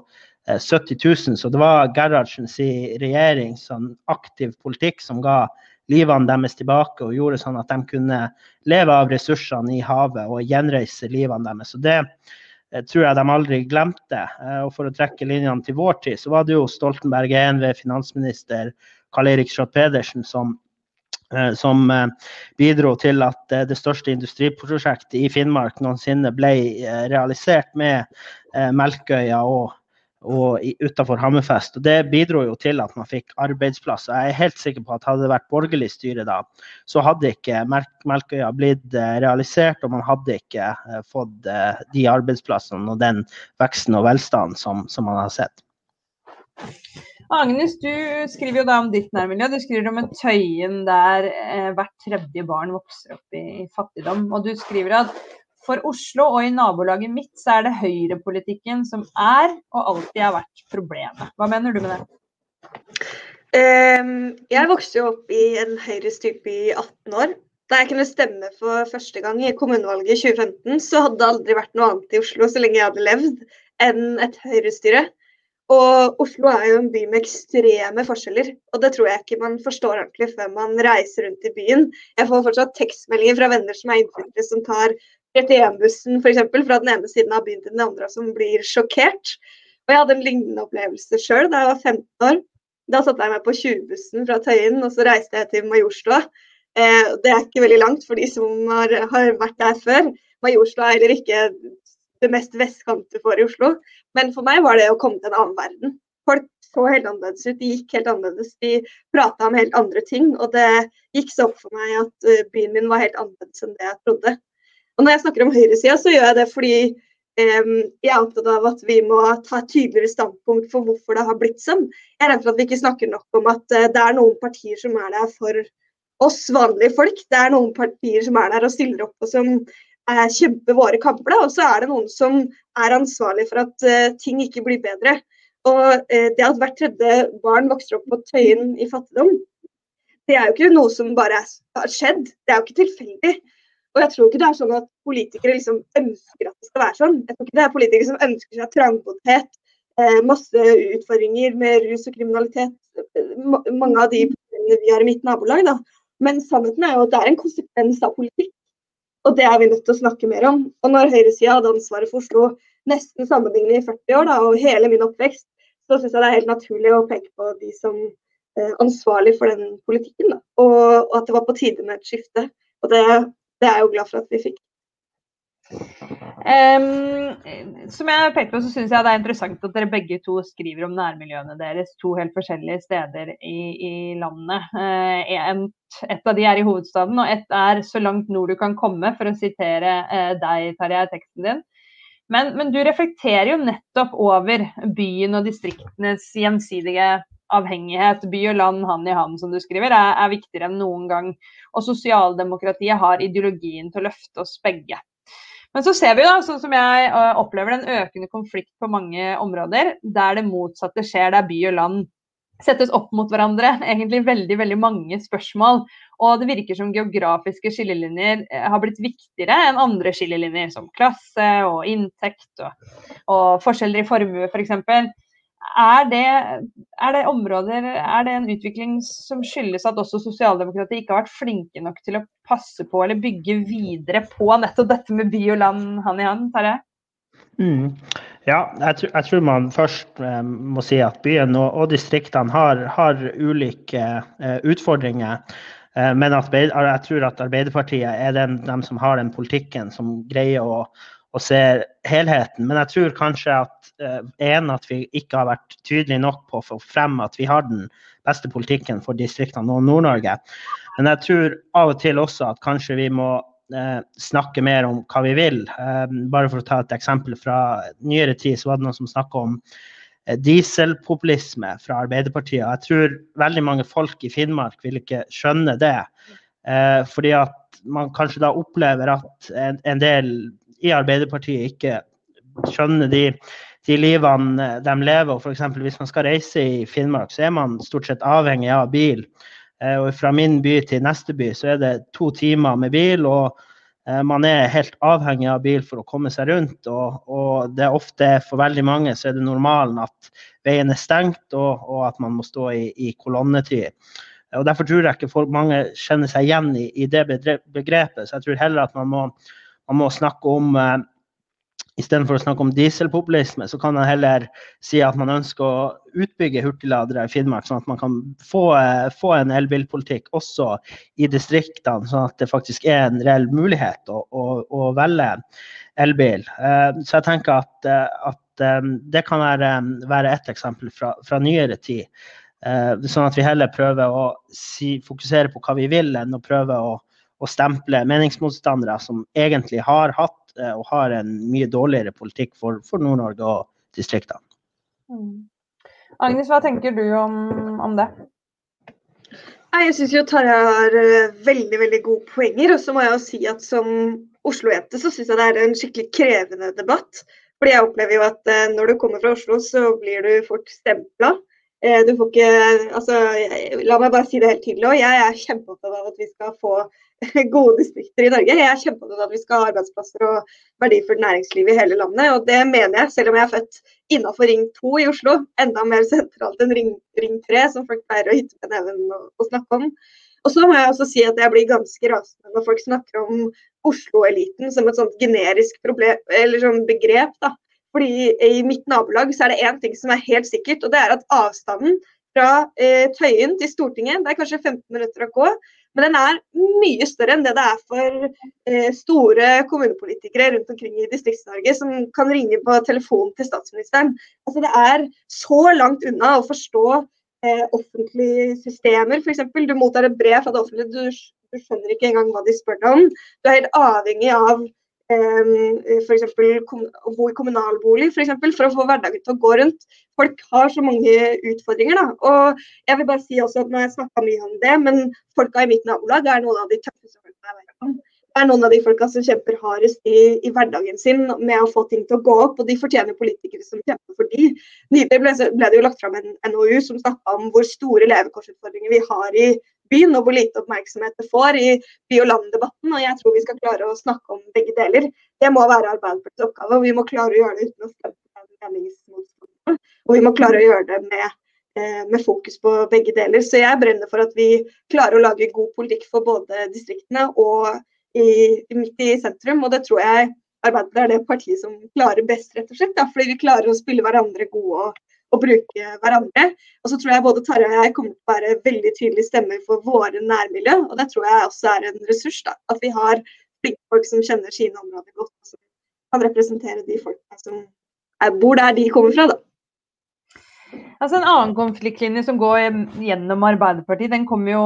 70 eh, 000. Så det var Gerhardsens regjering sånn aktiv politikk som ga livene deres tilbake og gjorde sånn at de kunne leve av ressursene i havet og gjenreise livene deres. Så det eh, tror jeg de aldri glemte. Eh, og for å trekke linjene til vår tid, så var det jo Stoltenberg 1 ved finansminister Karl Erik Schjøtt Pedersen som som eh, bidro til at eh, det største industriprosjektet i Finnmark noensinne ble realisert med Melkøya og, og utafor Hammerfest. Og Det bidro jo til at man fikk arbeidsplasser. Jeg er helt sikker på at hadde det vært borgerlig styre da, så hadde ikke Melkøya blitt realisert, og man hadde ikke fått de arbeidsplassene og den veksten og velstanden som, som man har sett. Agnes, du skriver jo da om ditt nærmiljø. Du skriver om et Tøyen der eh, hvert tredje barn vokser opp i fattigdom. Og du skriver at for Oslo og i nabolaget mitt så er det høyrepolitikken som er og alltid har vært problemet. Hva mener du med det? Um, jeg vokste jo opp i en høyrestype i 18 år. Da jeg kunne stemme for første gang i kommunevalget i 2015, så hadde det aldri vært noe annet i Oslo så lenge jeg hadde levd, enn et høyrestyre. Og Oslo er jo en by med ekstreme forskjeller, og det tror jeg ikke man forstår ordentlig før man reiser rundt i byen. Jeg får fortsatt tekstmeldinger fra venner som er innflyttere, som tar 31-bussen f.eks. fra den ene siden av byen til den andre, som blir sjokkert. Og jeg hadde en lignende opplevelse sjøl da jeg var 15 år. Da satte jeg meg på 20-bussen fra Tøyen, og så reiste jeg til Majorstua. Eh, det er ikke veldig langt for de som har, har vært der før. Majorstua er heller ikke det mest vestkante for i Oslo. Men for meg var det å komme til en annen verden. Folk så helt annerledes ut, de gikk helt annerledes. De prata om helt andre ting. Og det gikk så opp for meg at uh, byen min var helt annerledes enn det jeg trodde. Og når jeg snakker om høyresida, så gjør jeg det fordi um, jeg er opptatt av at vi må ta et tydeligere standpunkt for hvorfor det har blitt sånn. Jeg er redd for at vi ikke snakker nok om at uh, det er noen partier som er der for oss vanlige folk. Det er noen partier som er der og stiller opp og som kjemper våre kamper. Og så er det noen som er ansvarlig for at eh, ting ikke blir bedre. Og eh, det at hvert tredje barn vokser opp på Tøyen i fattigdom, det er jo ikke noe som bare har skjedd. Det er jo ikke tilfeldig. Og jeg tror ikke det er sånn at politikere liksom ønsker at det skal være sånn. Jeg tror ikke det er politikere som ønsker seg trangboddhet, eh, masse utfordringer med rus og kriminalitet. Mange av de problemene vi har i mitt nabolag. da. Men sannheten er jo at det er en konsekvens av politikk. Og det er vi nødt til å snakke mer om. Og når høyresida hadde ansvaret for Oslo nesten sammenlignet i 40 år, da, og hele min oppvekst, så syns jeg det er helt naturlig å peke på de som eh, ansvarlig for den politikken. Og, og, at det var på tide med et skifte. Og det, det er jeg jo glad for at vi fikk. Um, som jeg pekte på, så syns jeg det er interessant at dere begge to skriver om nærmiljøene deres to helt forskjellige steder i, i landet. Uh, en, et av de er i hovedstaden, og ett er 'så langt nord du kan komme', for å sitere uh, deg, Tarjei, teksten din. Men, men, du reflekterer jo nettopp over byen og distriktenes gjensidige avhengighet. By og land hand i hand, som du skriver, er, er viktigere enn noen gang. Og sosialdemokratiet har ideologien til å løfte oss begge. Men så ser vi da, sånn som jeg eh, opplever en økende konflikt på mange områder, der det motsatte skjer, der by og land settes opp mot hverandre. Egentlig veldig veldig mange spørsmål. Og det virker som geografiske skillelinjer eh, har blitt viktigere enn andre skillelinjer, som klasse og inntekt og, og forskjeller i formue f.eks. For er det, er det, områder, er det en utvikling som skyldes at også sosialdemokratiet ikke har vært flinke nok til å passe på eller bygge videre på nettopp dette med by og land hand i hand? Terje? Mm. Ja, jeg tror, man først eh, må si at byen og distriktene har, har ulike eh, utfordringer. Eh, men at, jeg tror at Arbeiderpartiet er den, dem som har den politikken som greier å, og ser helheten. Men jeg tror kanskje at uh, en, at vi ikke har vært tydelige nok på å få frem at vi har den beste politikken for distriktene og Nord-Norge. Men jeg tror av og til også at kanskje vi må uh, snakke mer om hva vi vil. Uh, bare for å ta et eksempel fra nyere tid, så var det noen som snakka om dieselpopulisme fra Arbeiderpartiet. Jeg tror veldig mange folk i Finnmark vil ikke skjønne det. fordi at man kanskje da opplever at en, en del i Arbeiderpartiet ikke skjønner de, de livene de lever. og F.eks. hvis man skal reise i Finnmark, så er man stort sett avhengig av bil. Eh, og fra min by til neste by så er det to timer med bil. og eh, man er helt avhengig av bil for å komme seg rundt. Og, og det er ofte for veldig mange så er det normalen at veien er stengt, og, og at man må stå i, i kolonnetid. Og Derfor tror jeg ikke folk, mange kjenner seg igjen i, i det begrepet. Så jeg tror heller at man må man må snakke om eh, Istedenfor å snakke om dieselpopulisme, så kan man heller si at man ønsker å utbygge hurtigladere i Finnmark, sånn at man kan få, eh, få en elbilpolitikk også i distriktene, sånn at det faktisk er en reell mulighet å, å, å velge elbil. Eh, så jeg tenker at, at det kan være, være et eksempel fra, fra nyere tid. Sånn at vi heller prøver å si, fokusere på hva vi vil, enn å prøve å å stemple meningsmotstandere som egentlig har hatt eh, og har en mye dårligere politikk for, for Nord-Norge og distriktene. Mm. Agnes, hva tenker du om, om det? Jeg syns Tarjei har uh, veldig veldig gode poenger. Og så må jeg jo si at som Oslo-jente så syns jeg det er en skikkelig krevende debatt. Fordi jeg opplever jo at uh, når du kommer fra Oslo, så blir du fort stempla. Du får ikke Altså, la meg bare si det helt tydelig òg. Jeg er kjempeopptatt av at vi skal få gode distrikter i Norge. Jeg er kjempeopptatt av at vi skal ha arbeidsplasser og verdifullt næringsliv i hele landet. Og det mener jeg, selv om jeg er født innafor Ring 2 i Oslo. Enda mer sentralt enn Ring, ring 3, som folk pleier å hytte med neven og, og snakke om. Og så må jeg også si at jeg blir ganske rasende når folk snakker om Oslo-eliten som et sånt generisk problem, eller sånn begrep. da. Fordi I mitt nabolag så er det én ting som er helt sikkert, og det er at avstanden fra eh, Tøyen til Stortinget, det er kanskje 15 minutter å gå. Men den er mye større enn det det er for eh, store kommunepolitikere rundt omkring i Distrikts-Norge som kan ringe på telefonen til statsministeren. Altså, det er så langt unna å forstå eh, offentlige systemer. F.eks. du mottar et brev fra det offentlige, du, du skjønner ikke engang hva de spør deg om. Du er helt avhengig av f.eks. å bo i kommunalbolig for, eksempel, for å få hverdagen til å gå rundt. Folk har så mange utfordringer. Da. Og jeg vil bare si også at Nå har jeg snakka mye om det, men folka i mitt nabolag er noen av de tøffeste folka jeg vet om. Det er noen av de folka som kjemper hardest i, i, hverdagen sin med å få ting til å gå opp, og de fortjener politikere som kjemper for de. Nylig ble, ble det jo lagt fram en NOU som snakka om hvor store levekårsutfordringer vi har i byen, og hvor lite oppmerksomhet det får i by- og land-debatten. Og jeg tror vi skal klare å snakke om begge deler. Det må være Arbeiderpartiets oppgave, og vi må klare å gjøre det uten å stemme meningsmotstandere. Og vi må klare å gjøre det med, eh, med, fokus på begge deler. Så jeg brenner for at vi klarer å lage god politikk for både distriktene og i, midt i sentrum. Og det tror jeg Arbeiderpartiet er det partiet som klarer best, rett og slett. Da, fordi vi klarer å spille hverandre gode og å bruke hverandre. Og så tror jeg både Tarjei og jeg kommer til å være veldig tydelige stemmer for våre nærmiljø. Og det tror jeg også er en ressurs. da, At vi har flinke folk som kjenner sine områder godt, og som kan representere de folka som bor der de kommer fra. da. Altså En annen konfliktlinje som går gjennom Arbeiderpartiet, den kommer jo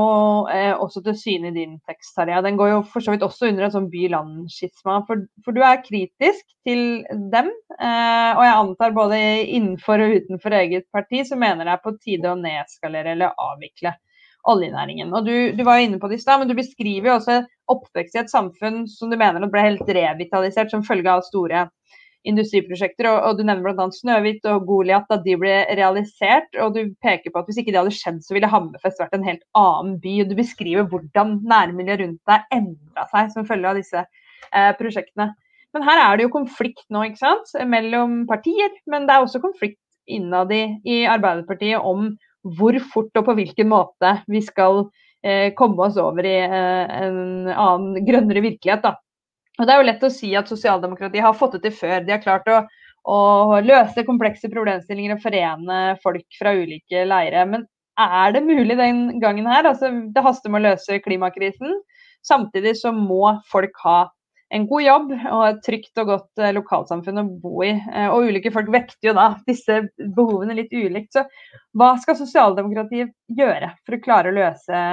eh, også til syne i din tekst. Tarja. Den går jo for så vidt også under en sånn by-land-skisma. For, for, du er kritisk til dem. Eh, og jeg antar både innenfor og utenfor eget parti så mener det er på tide å nedskalere eller avvikle oljenæringen. Og Du, du var jo inne på det i stad, men du beskriver jo også oppvekst i et samfunn som du mener ble helt revitalisert som følge av store industriprosjekter. Og, og Du nevner bl.a. Snøhvit og Goliat da de ble realisert. og Du peker på at hvis ikke det hadde skjedd, så ville Hammerfest vært en helt annen by. og Du beskriver hvordan nærmiljøet rundt deg endra seg som følge av disse eh, prosjektene. Men her er det jo konflikt nå, ikke sant? mellom partier. Men det er også konflikt innad i, i Arbeiderpartiet om hvor fort og på hvilken måte vi skal eh, komme oss over i eh, en annen, grønnere virkelighet. da. Og Det er jo lett å si at sosialdemokratiet har fått det til før. De har klart å, å løse komplekse problemstillinger og forene folk fra ulike leire. Men er det mulig den gangen her? Altså, det haster med å løse klimakrisen. Samtidig så må folk ha en god jobb og et trygt og godt eh, lokalsamfunn å bo i. Eh, og ulike folk vekter jo da disse behovene litt ulikt. Så hva skal sosialdemokratiet gjøre for å klare å løse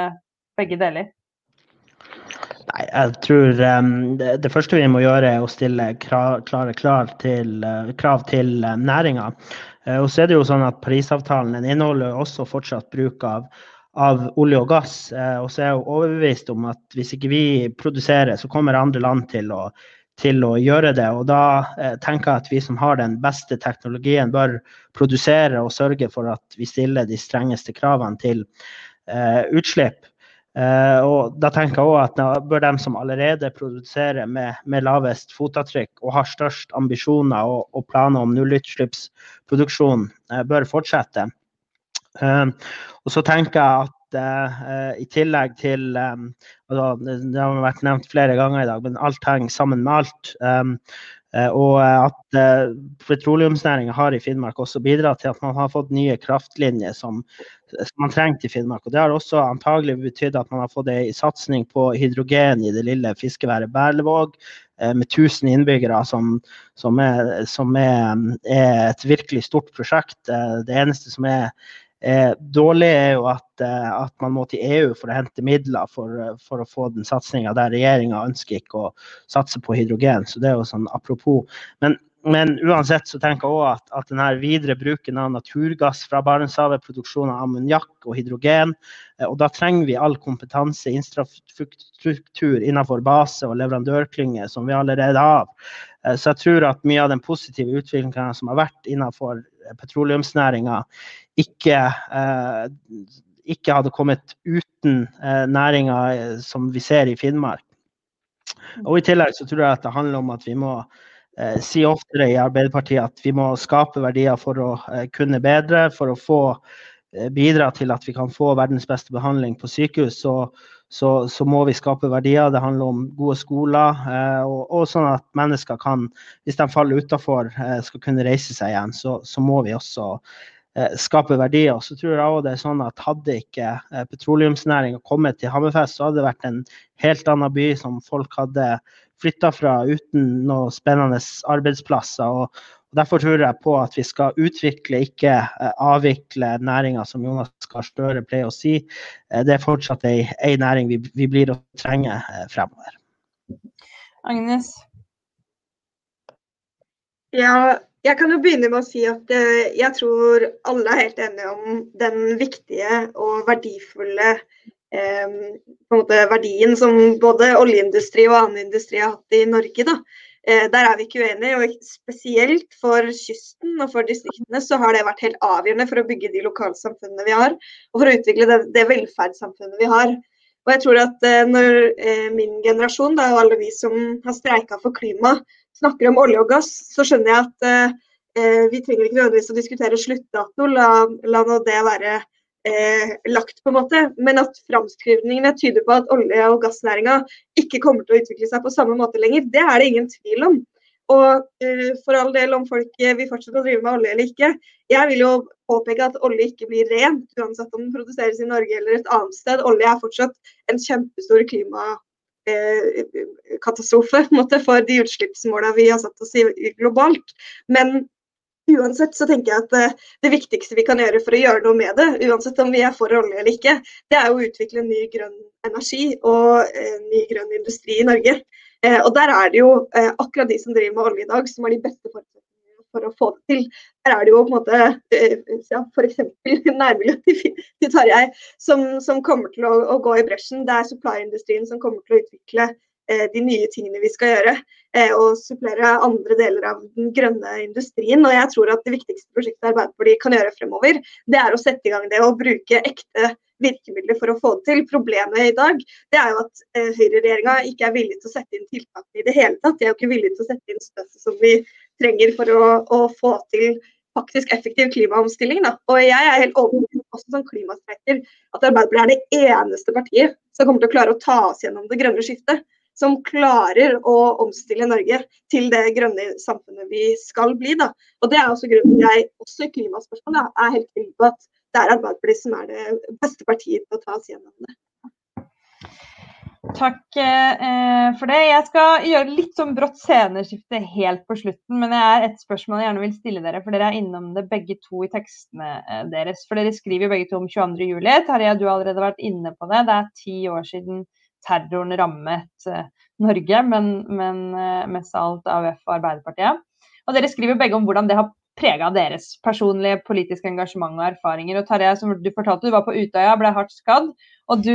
begge deler? Nei, jeg tror um, det, det, første vi må gjøre, er å stille krav, klare klar til, uh, krav til uh, næringa. Uh, og så er det jo sånn at Parisavtalen inneholder også fortsatt bruk av, av olje og gass. og så er jeg overbevist om at hvis ikke vi produserer, så kommer andre land til å, til å gjøre det. Og da tenker jeg at vi som har den beste teknologien, bør produsere og sørge for at vi stiller de strengeste kravene til utslipp. Uh, og da tenker jeg også at da bør de som allerede produserer med, med lavest fotavtrykk og har størst ambisjoner og, og planer om nullutslippsproduksjon, uh, bør fortsette. Uh, og så tenker jeg at i tillegg til um, altså, Det har vært nevnt flere ganger i dag, men alt henger sammen med alt. Um, og at petroleumsnæringa har i Finnmark også bidratt til at man har fått nye kraftlinjer som, som man trengte i Finnmark. Og det har også antagelig betydd at man har fått ei satsing på hydrogen i det lille fiskeværet Berlevåg, eh, med 1000 innbyggere, som, som, er, som er, er, et virkelig stort prosjekt. Det eneste som er Eh, dårlig er jo at, eh, at, man må til EU for å hente midler for, for å få den satsinga der regjeringa ønsker ikke å satse på hydrogen. Så det er jo sånn apropos. Men, men uansett så tenker jeg òg at, at denne videre bruken av naturgass fra Barentshavet, produksjon av ammoniakk og hydrogen, eh, og da trenger vi all kompetanse, infrastruktur innenfor base og leverandørklynger som vi allerede har. Eh, så jeg tror at mye av den positive utviklinga som har vært innenfor petroleumsnæringa ikke, ikke hadde kommet uten næringa som vi ser i Finnmark. Og I tillegg så tror jeg at det handler om at vi må eh, ofte oftere i Arbeiderpartiet at vi må skape verdier for å eh, kunne bedre, for å få eh, bidra til at vi kan få verdens beste behandling på sykehus. Så, så, så må vi skape verdier. Det handler om gode skoler, eh, og, og, sånn at mennesker kan, hvis de faller utafor, eh, skal kunne reise seg igjen. Så, så må vi også Eh, skape verdier. Så tror jeg også det er sånn at Hadde ikke petroleumsnæringa kommet til Hammerfest, så hadde det vært en helt annen by som folk hadde flytta fra uten noen spennende arbeidsplasser. Og, Derfor tror jeg på at vi skal utvikle, ikke eh, avvikle næringa, som Jonas Gahr Støre pleier å si. Det er fortsatt ei, ei næring vi, vi, blir å trenge fremover. Agnes? Ja, jeg kan jo begynne med å si at jeg tror alle er helt enige om den viktige og verdifulle um, måte, verdien som både oljeindustri og annen industri har hatt i Norge. Da. Uh, der er vi ikke uenige. og Spesielt for kysten og for distriktene så har det vært helt avgjørende for å bygge de lokalsamfunnene vi har, og for å utvikle det, det velferdssamfunnet vi har. Og jeg tror at uh, Når min generasjon og alle vi som har streika for klima, snakker om olje og gass, så skjønner jeg at eh, vi trenger ikke nødvendigvis å diskutere sluttdato, la, la nå det være eh, lagt, på en måte. Men at framskrivningene tyder på at olje- og gassnæringa ikke kommer til å utvikle seg på samme måte lenger, det er det ingen tvil om. Og eh, for all del om folk uh, vil fortsette å drive med olje eller ikke. Jeg vil jo påpeke at olje ikke blir rent, uansett om den produseres i Norge eller et annet sted. Olje er fortsatt en kjempestor klima, Eh, katastrofe måte, for de utslippsmåla vi har satt oss i globalt. Men uansett så tenker jeg at eh, det viktigste vi kan gjøre for å gjøre noe med det, uansett om vi er for olje eller ikke, det er å utvikle ny grønn energi og eh, ny grønn industri i Norge. Eh, og der er det jo akkurat de som driver med olje i dag, som har de beste forutsetningene for å få det til. Der er det jo på en måte ja, f.eks. nærmiljøet til, Tarjei som, som, kommer til å, å, gå i bresjen. Det er supply-industrien som kommer til å utvikle de nye tingene vi skal gjøre. Eh, og supplere andre deler av den grønne industrien. Og jeg tror at det viktigste prosjektet Arbeiderpartiet kan gjøre fremover, det er å sette i gang det og bruke ekte virkemidler for å få det til. Problemet i dag det er jo at eh, høyreregjeringa ikke er villig til å sette inn tiltak i det hele tatt. De er jo ikke villige til å sette inn støtte som vi trenger for å, å få til faktisk effektiv klimaomstilling. Da. Og jeg er helt overbevist også som klimastreiker at Arbeiderpartiet er det eneste partiet som kommer til å klare å ta oss gjennom det grønne skiftet. Som klarer å omstille Norge til det grønne samfunnet vi skal bli. Da. Og Det er også grunnen jeg også i klimaspørsmålet er helt trygg på at det er Arbeiderpartiet som er det beste partiet til å ta oss gjennom det. Takk eh, for det. Jeg skal gjøre litt sånn brått sceneskifte helt på slutten. Men det er et spørsmål jeg gjerne vil stille dere, for dere er innom det begge to i tekstene eh, deres. For dere skriver jo begge to om 22.07. Tarjei, du har allerede vært inne på det. Det er ti år siden terroren rammet eh, Norge, men, men eh, mest av alt AUF og Arbeiderpartiet. Og dere skriver begge om hvordan det har prega deres personlige politiske engasjement og erfaringer. Og Tarjei, som du fortalte, du var på Utøya, ble hardt skadd. Og du,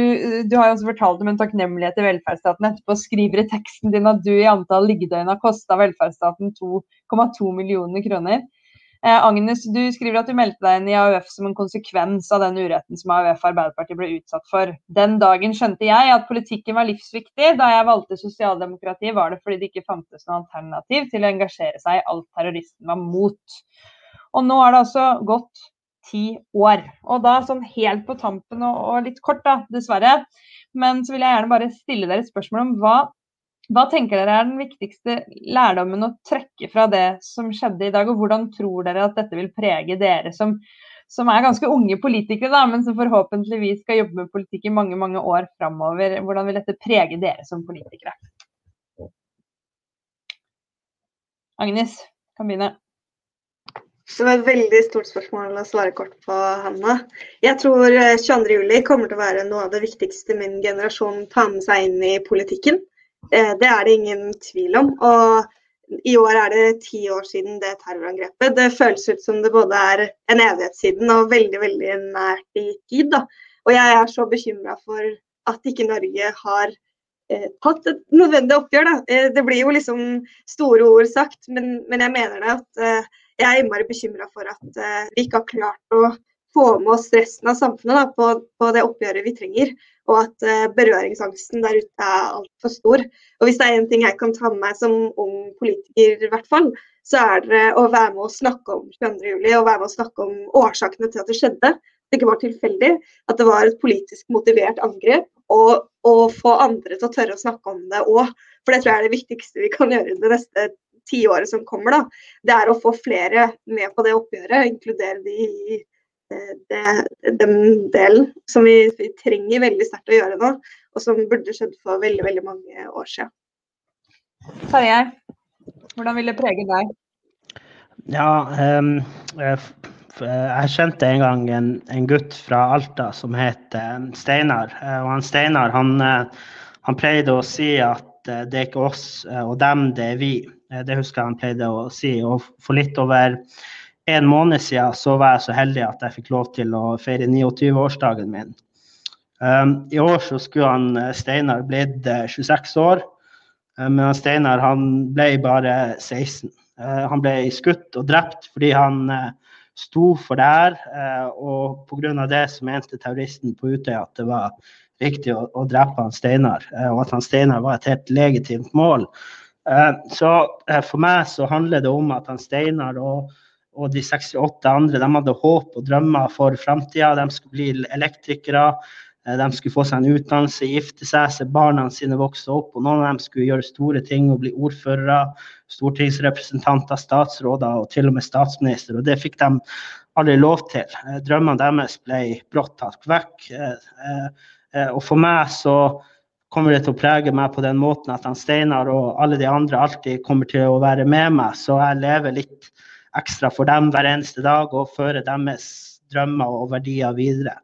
du har jo også fortalt om en takknemlighet til velferdsstaten etterpå. Skriver i teksten din at du i antall liggedøgn har kosta velferdsstaten 2,2 millioner kroner. Eh, Agnes, du skriver at du meldte deg inn i AUF som en konsekvens av den uretten som AUF Arbeiderpartiet ble utsatt for. Den dagen skjønte jeg at politikken var livsviktig. Da jeg valgte sosialdemokrati, var det fordi det ikke fantes noe alternativ til å engasjere seg i alt terroristen var mot. Og nå har det altså gått ti år. Og da sånn helt på tampen og, og litt kort, da, dessverre. Men så vil jeg gjerne bare stille dere et spørsmål om hva hva tenker dere er den viktigste lærdommen å trekke fra det som skjedde i dag, og hvordan tror dere at dette vil prege dere som, som er ganske unge politikere, da, men som forhåpentligvis skal jobbe med politikk i mange mange år framover. Hvordan vil dette prege dere som politikere? Agnes kan begynne. Det var et veldig stort spørsmål å svare kort på, Hanna. Jeg tror 22.07 eh, kommer til å være noe av det viktigste min generasjon tar med seg inn i politikken. Eh, det er det ingen tvil om. Og i år er det ti år siden det terrorangrepet. Det føles ut som det både er en evighet siden og veldig veldig nært i tid. Da. Og jeg er så bekymra for at ikke Norge har eh, tatt et nødvendig oppgjør. Da. Eh, det blir jo liksom store ord sagt, men, men jeg mener det at eh, jeg er innmari bekymra for at eh, vi ikke har klart å få med oss resten av samfunnet da, på, på, det oppgjøret vi trenger. Og at uh, berøringsangsten der ute er altfor stor. Og hvis det er en ting jeg kan ta med meg som ung politiker, i hvert fall, så er det å være med å snakke om 22.07. og være med å snakke om årsakene til at det skjedde. Det ikke var tilfeldig, at det var et politisk motivert angrep. Og, og få andre til å tørre å snakke om det òg. For det tror jeg er det viktigste vi kan gjøre det neste tiåret som kommer. da. Det er å få flere med på det oppgjøret, inkludere de i det, den delen som vi, vi trenger veldig sterkt å gjøre nå, og som burde skjedd for veldig, veldig mange år siden. Tarjei, hvordan vil det prege deg? Ja, um, jeg kjente en gang en, en, gutt fra Alta som het Steinar. Eh, og han Steinar han, eh, han, pleide å si at det er ikke oss og dem, det er vi. Det husker jeg han pleide å si. Og for litt over en måned siden så var jeg så heldig at jeg fikk lov til å feire 29-årsdagen min. Um, I år så skulle han Steinar blitt 26 år, men Steinar han ble bare 16. Uh, han ble skutt og drept fordi han uh, sto for det her. uh, og pga. det så mente terroristen på Utøya at det var riktig å, å drepe han Steinar, eh, og at han Steinar var et helt legitimt mål. Eh, så for meg så handler det om at han Steinar og, og de 68 andre de hadde håp og drømmer for framtida. De skulle bli elektrikere. Eh, de skulle få seg en utdannelse, gifte seg, se barna sine vokse opp. og Noen av dem skulle gjøre store ting og bli ordførere, stortingsrepresentanter, statsråder og til og med statsminister. Og det fikk de aldri lov til. Eh, drømmene deres ble brått tatt vekk. Eh, og for meg så kommer det til å prege meg på den måten at han Steinar og alle de andre alltid kommer til å være med meg. Så jeg lever litt ekstra for dem hver eneste dag og føre deres drømmer og verdier videre.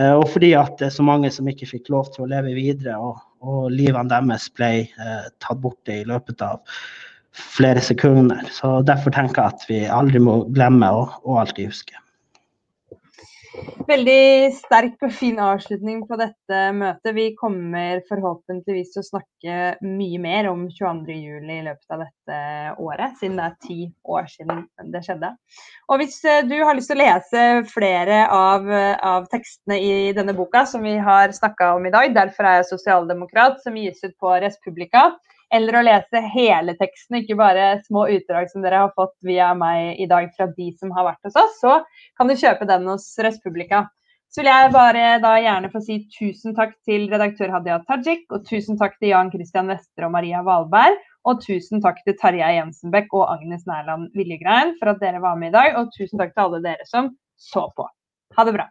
Eh, og fordi at det er så mange som ikke fikk lov til å leve videre, og, og livene deres ble eh, tatt borte i løpet av flere sekunder. Så Derfor tenker jeg at vi aldri må glemme og, og alltid huske. Veldig sterk og fin avslutning på dette møtet. Vi kommer forhåpentligvis til å snakke mye mer om 22.07 i løpet av dette året, siden det er ti år siden det skjedde. Og hvis eh, du har lyst til å lese flere av, av tekstene i denne boka som vi har snakka om i dag, derfor er jeg sosialdemokrat, som gis ut på Respublika, eller å lese hele teksten, ikke bare små utdrag som dere har fått via meg i dag fra de som har vært hos oss, så kan du kjøpe den hos Respublika. Så vil jeg bare da gjerne få si tusen takk til redaktør Hadia Tajik, og tusen takk til Jan Christian Wester og Maria Valberg. Og tusen takk til Tarjei Jensenbekk og Agnes Nærland Viljegrein for at dere var med i dag. Og tusen takk til alle dere som så på. Ha det bra.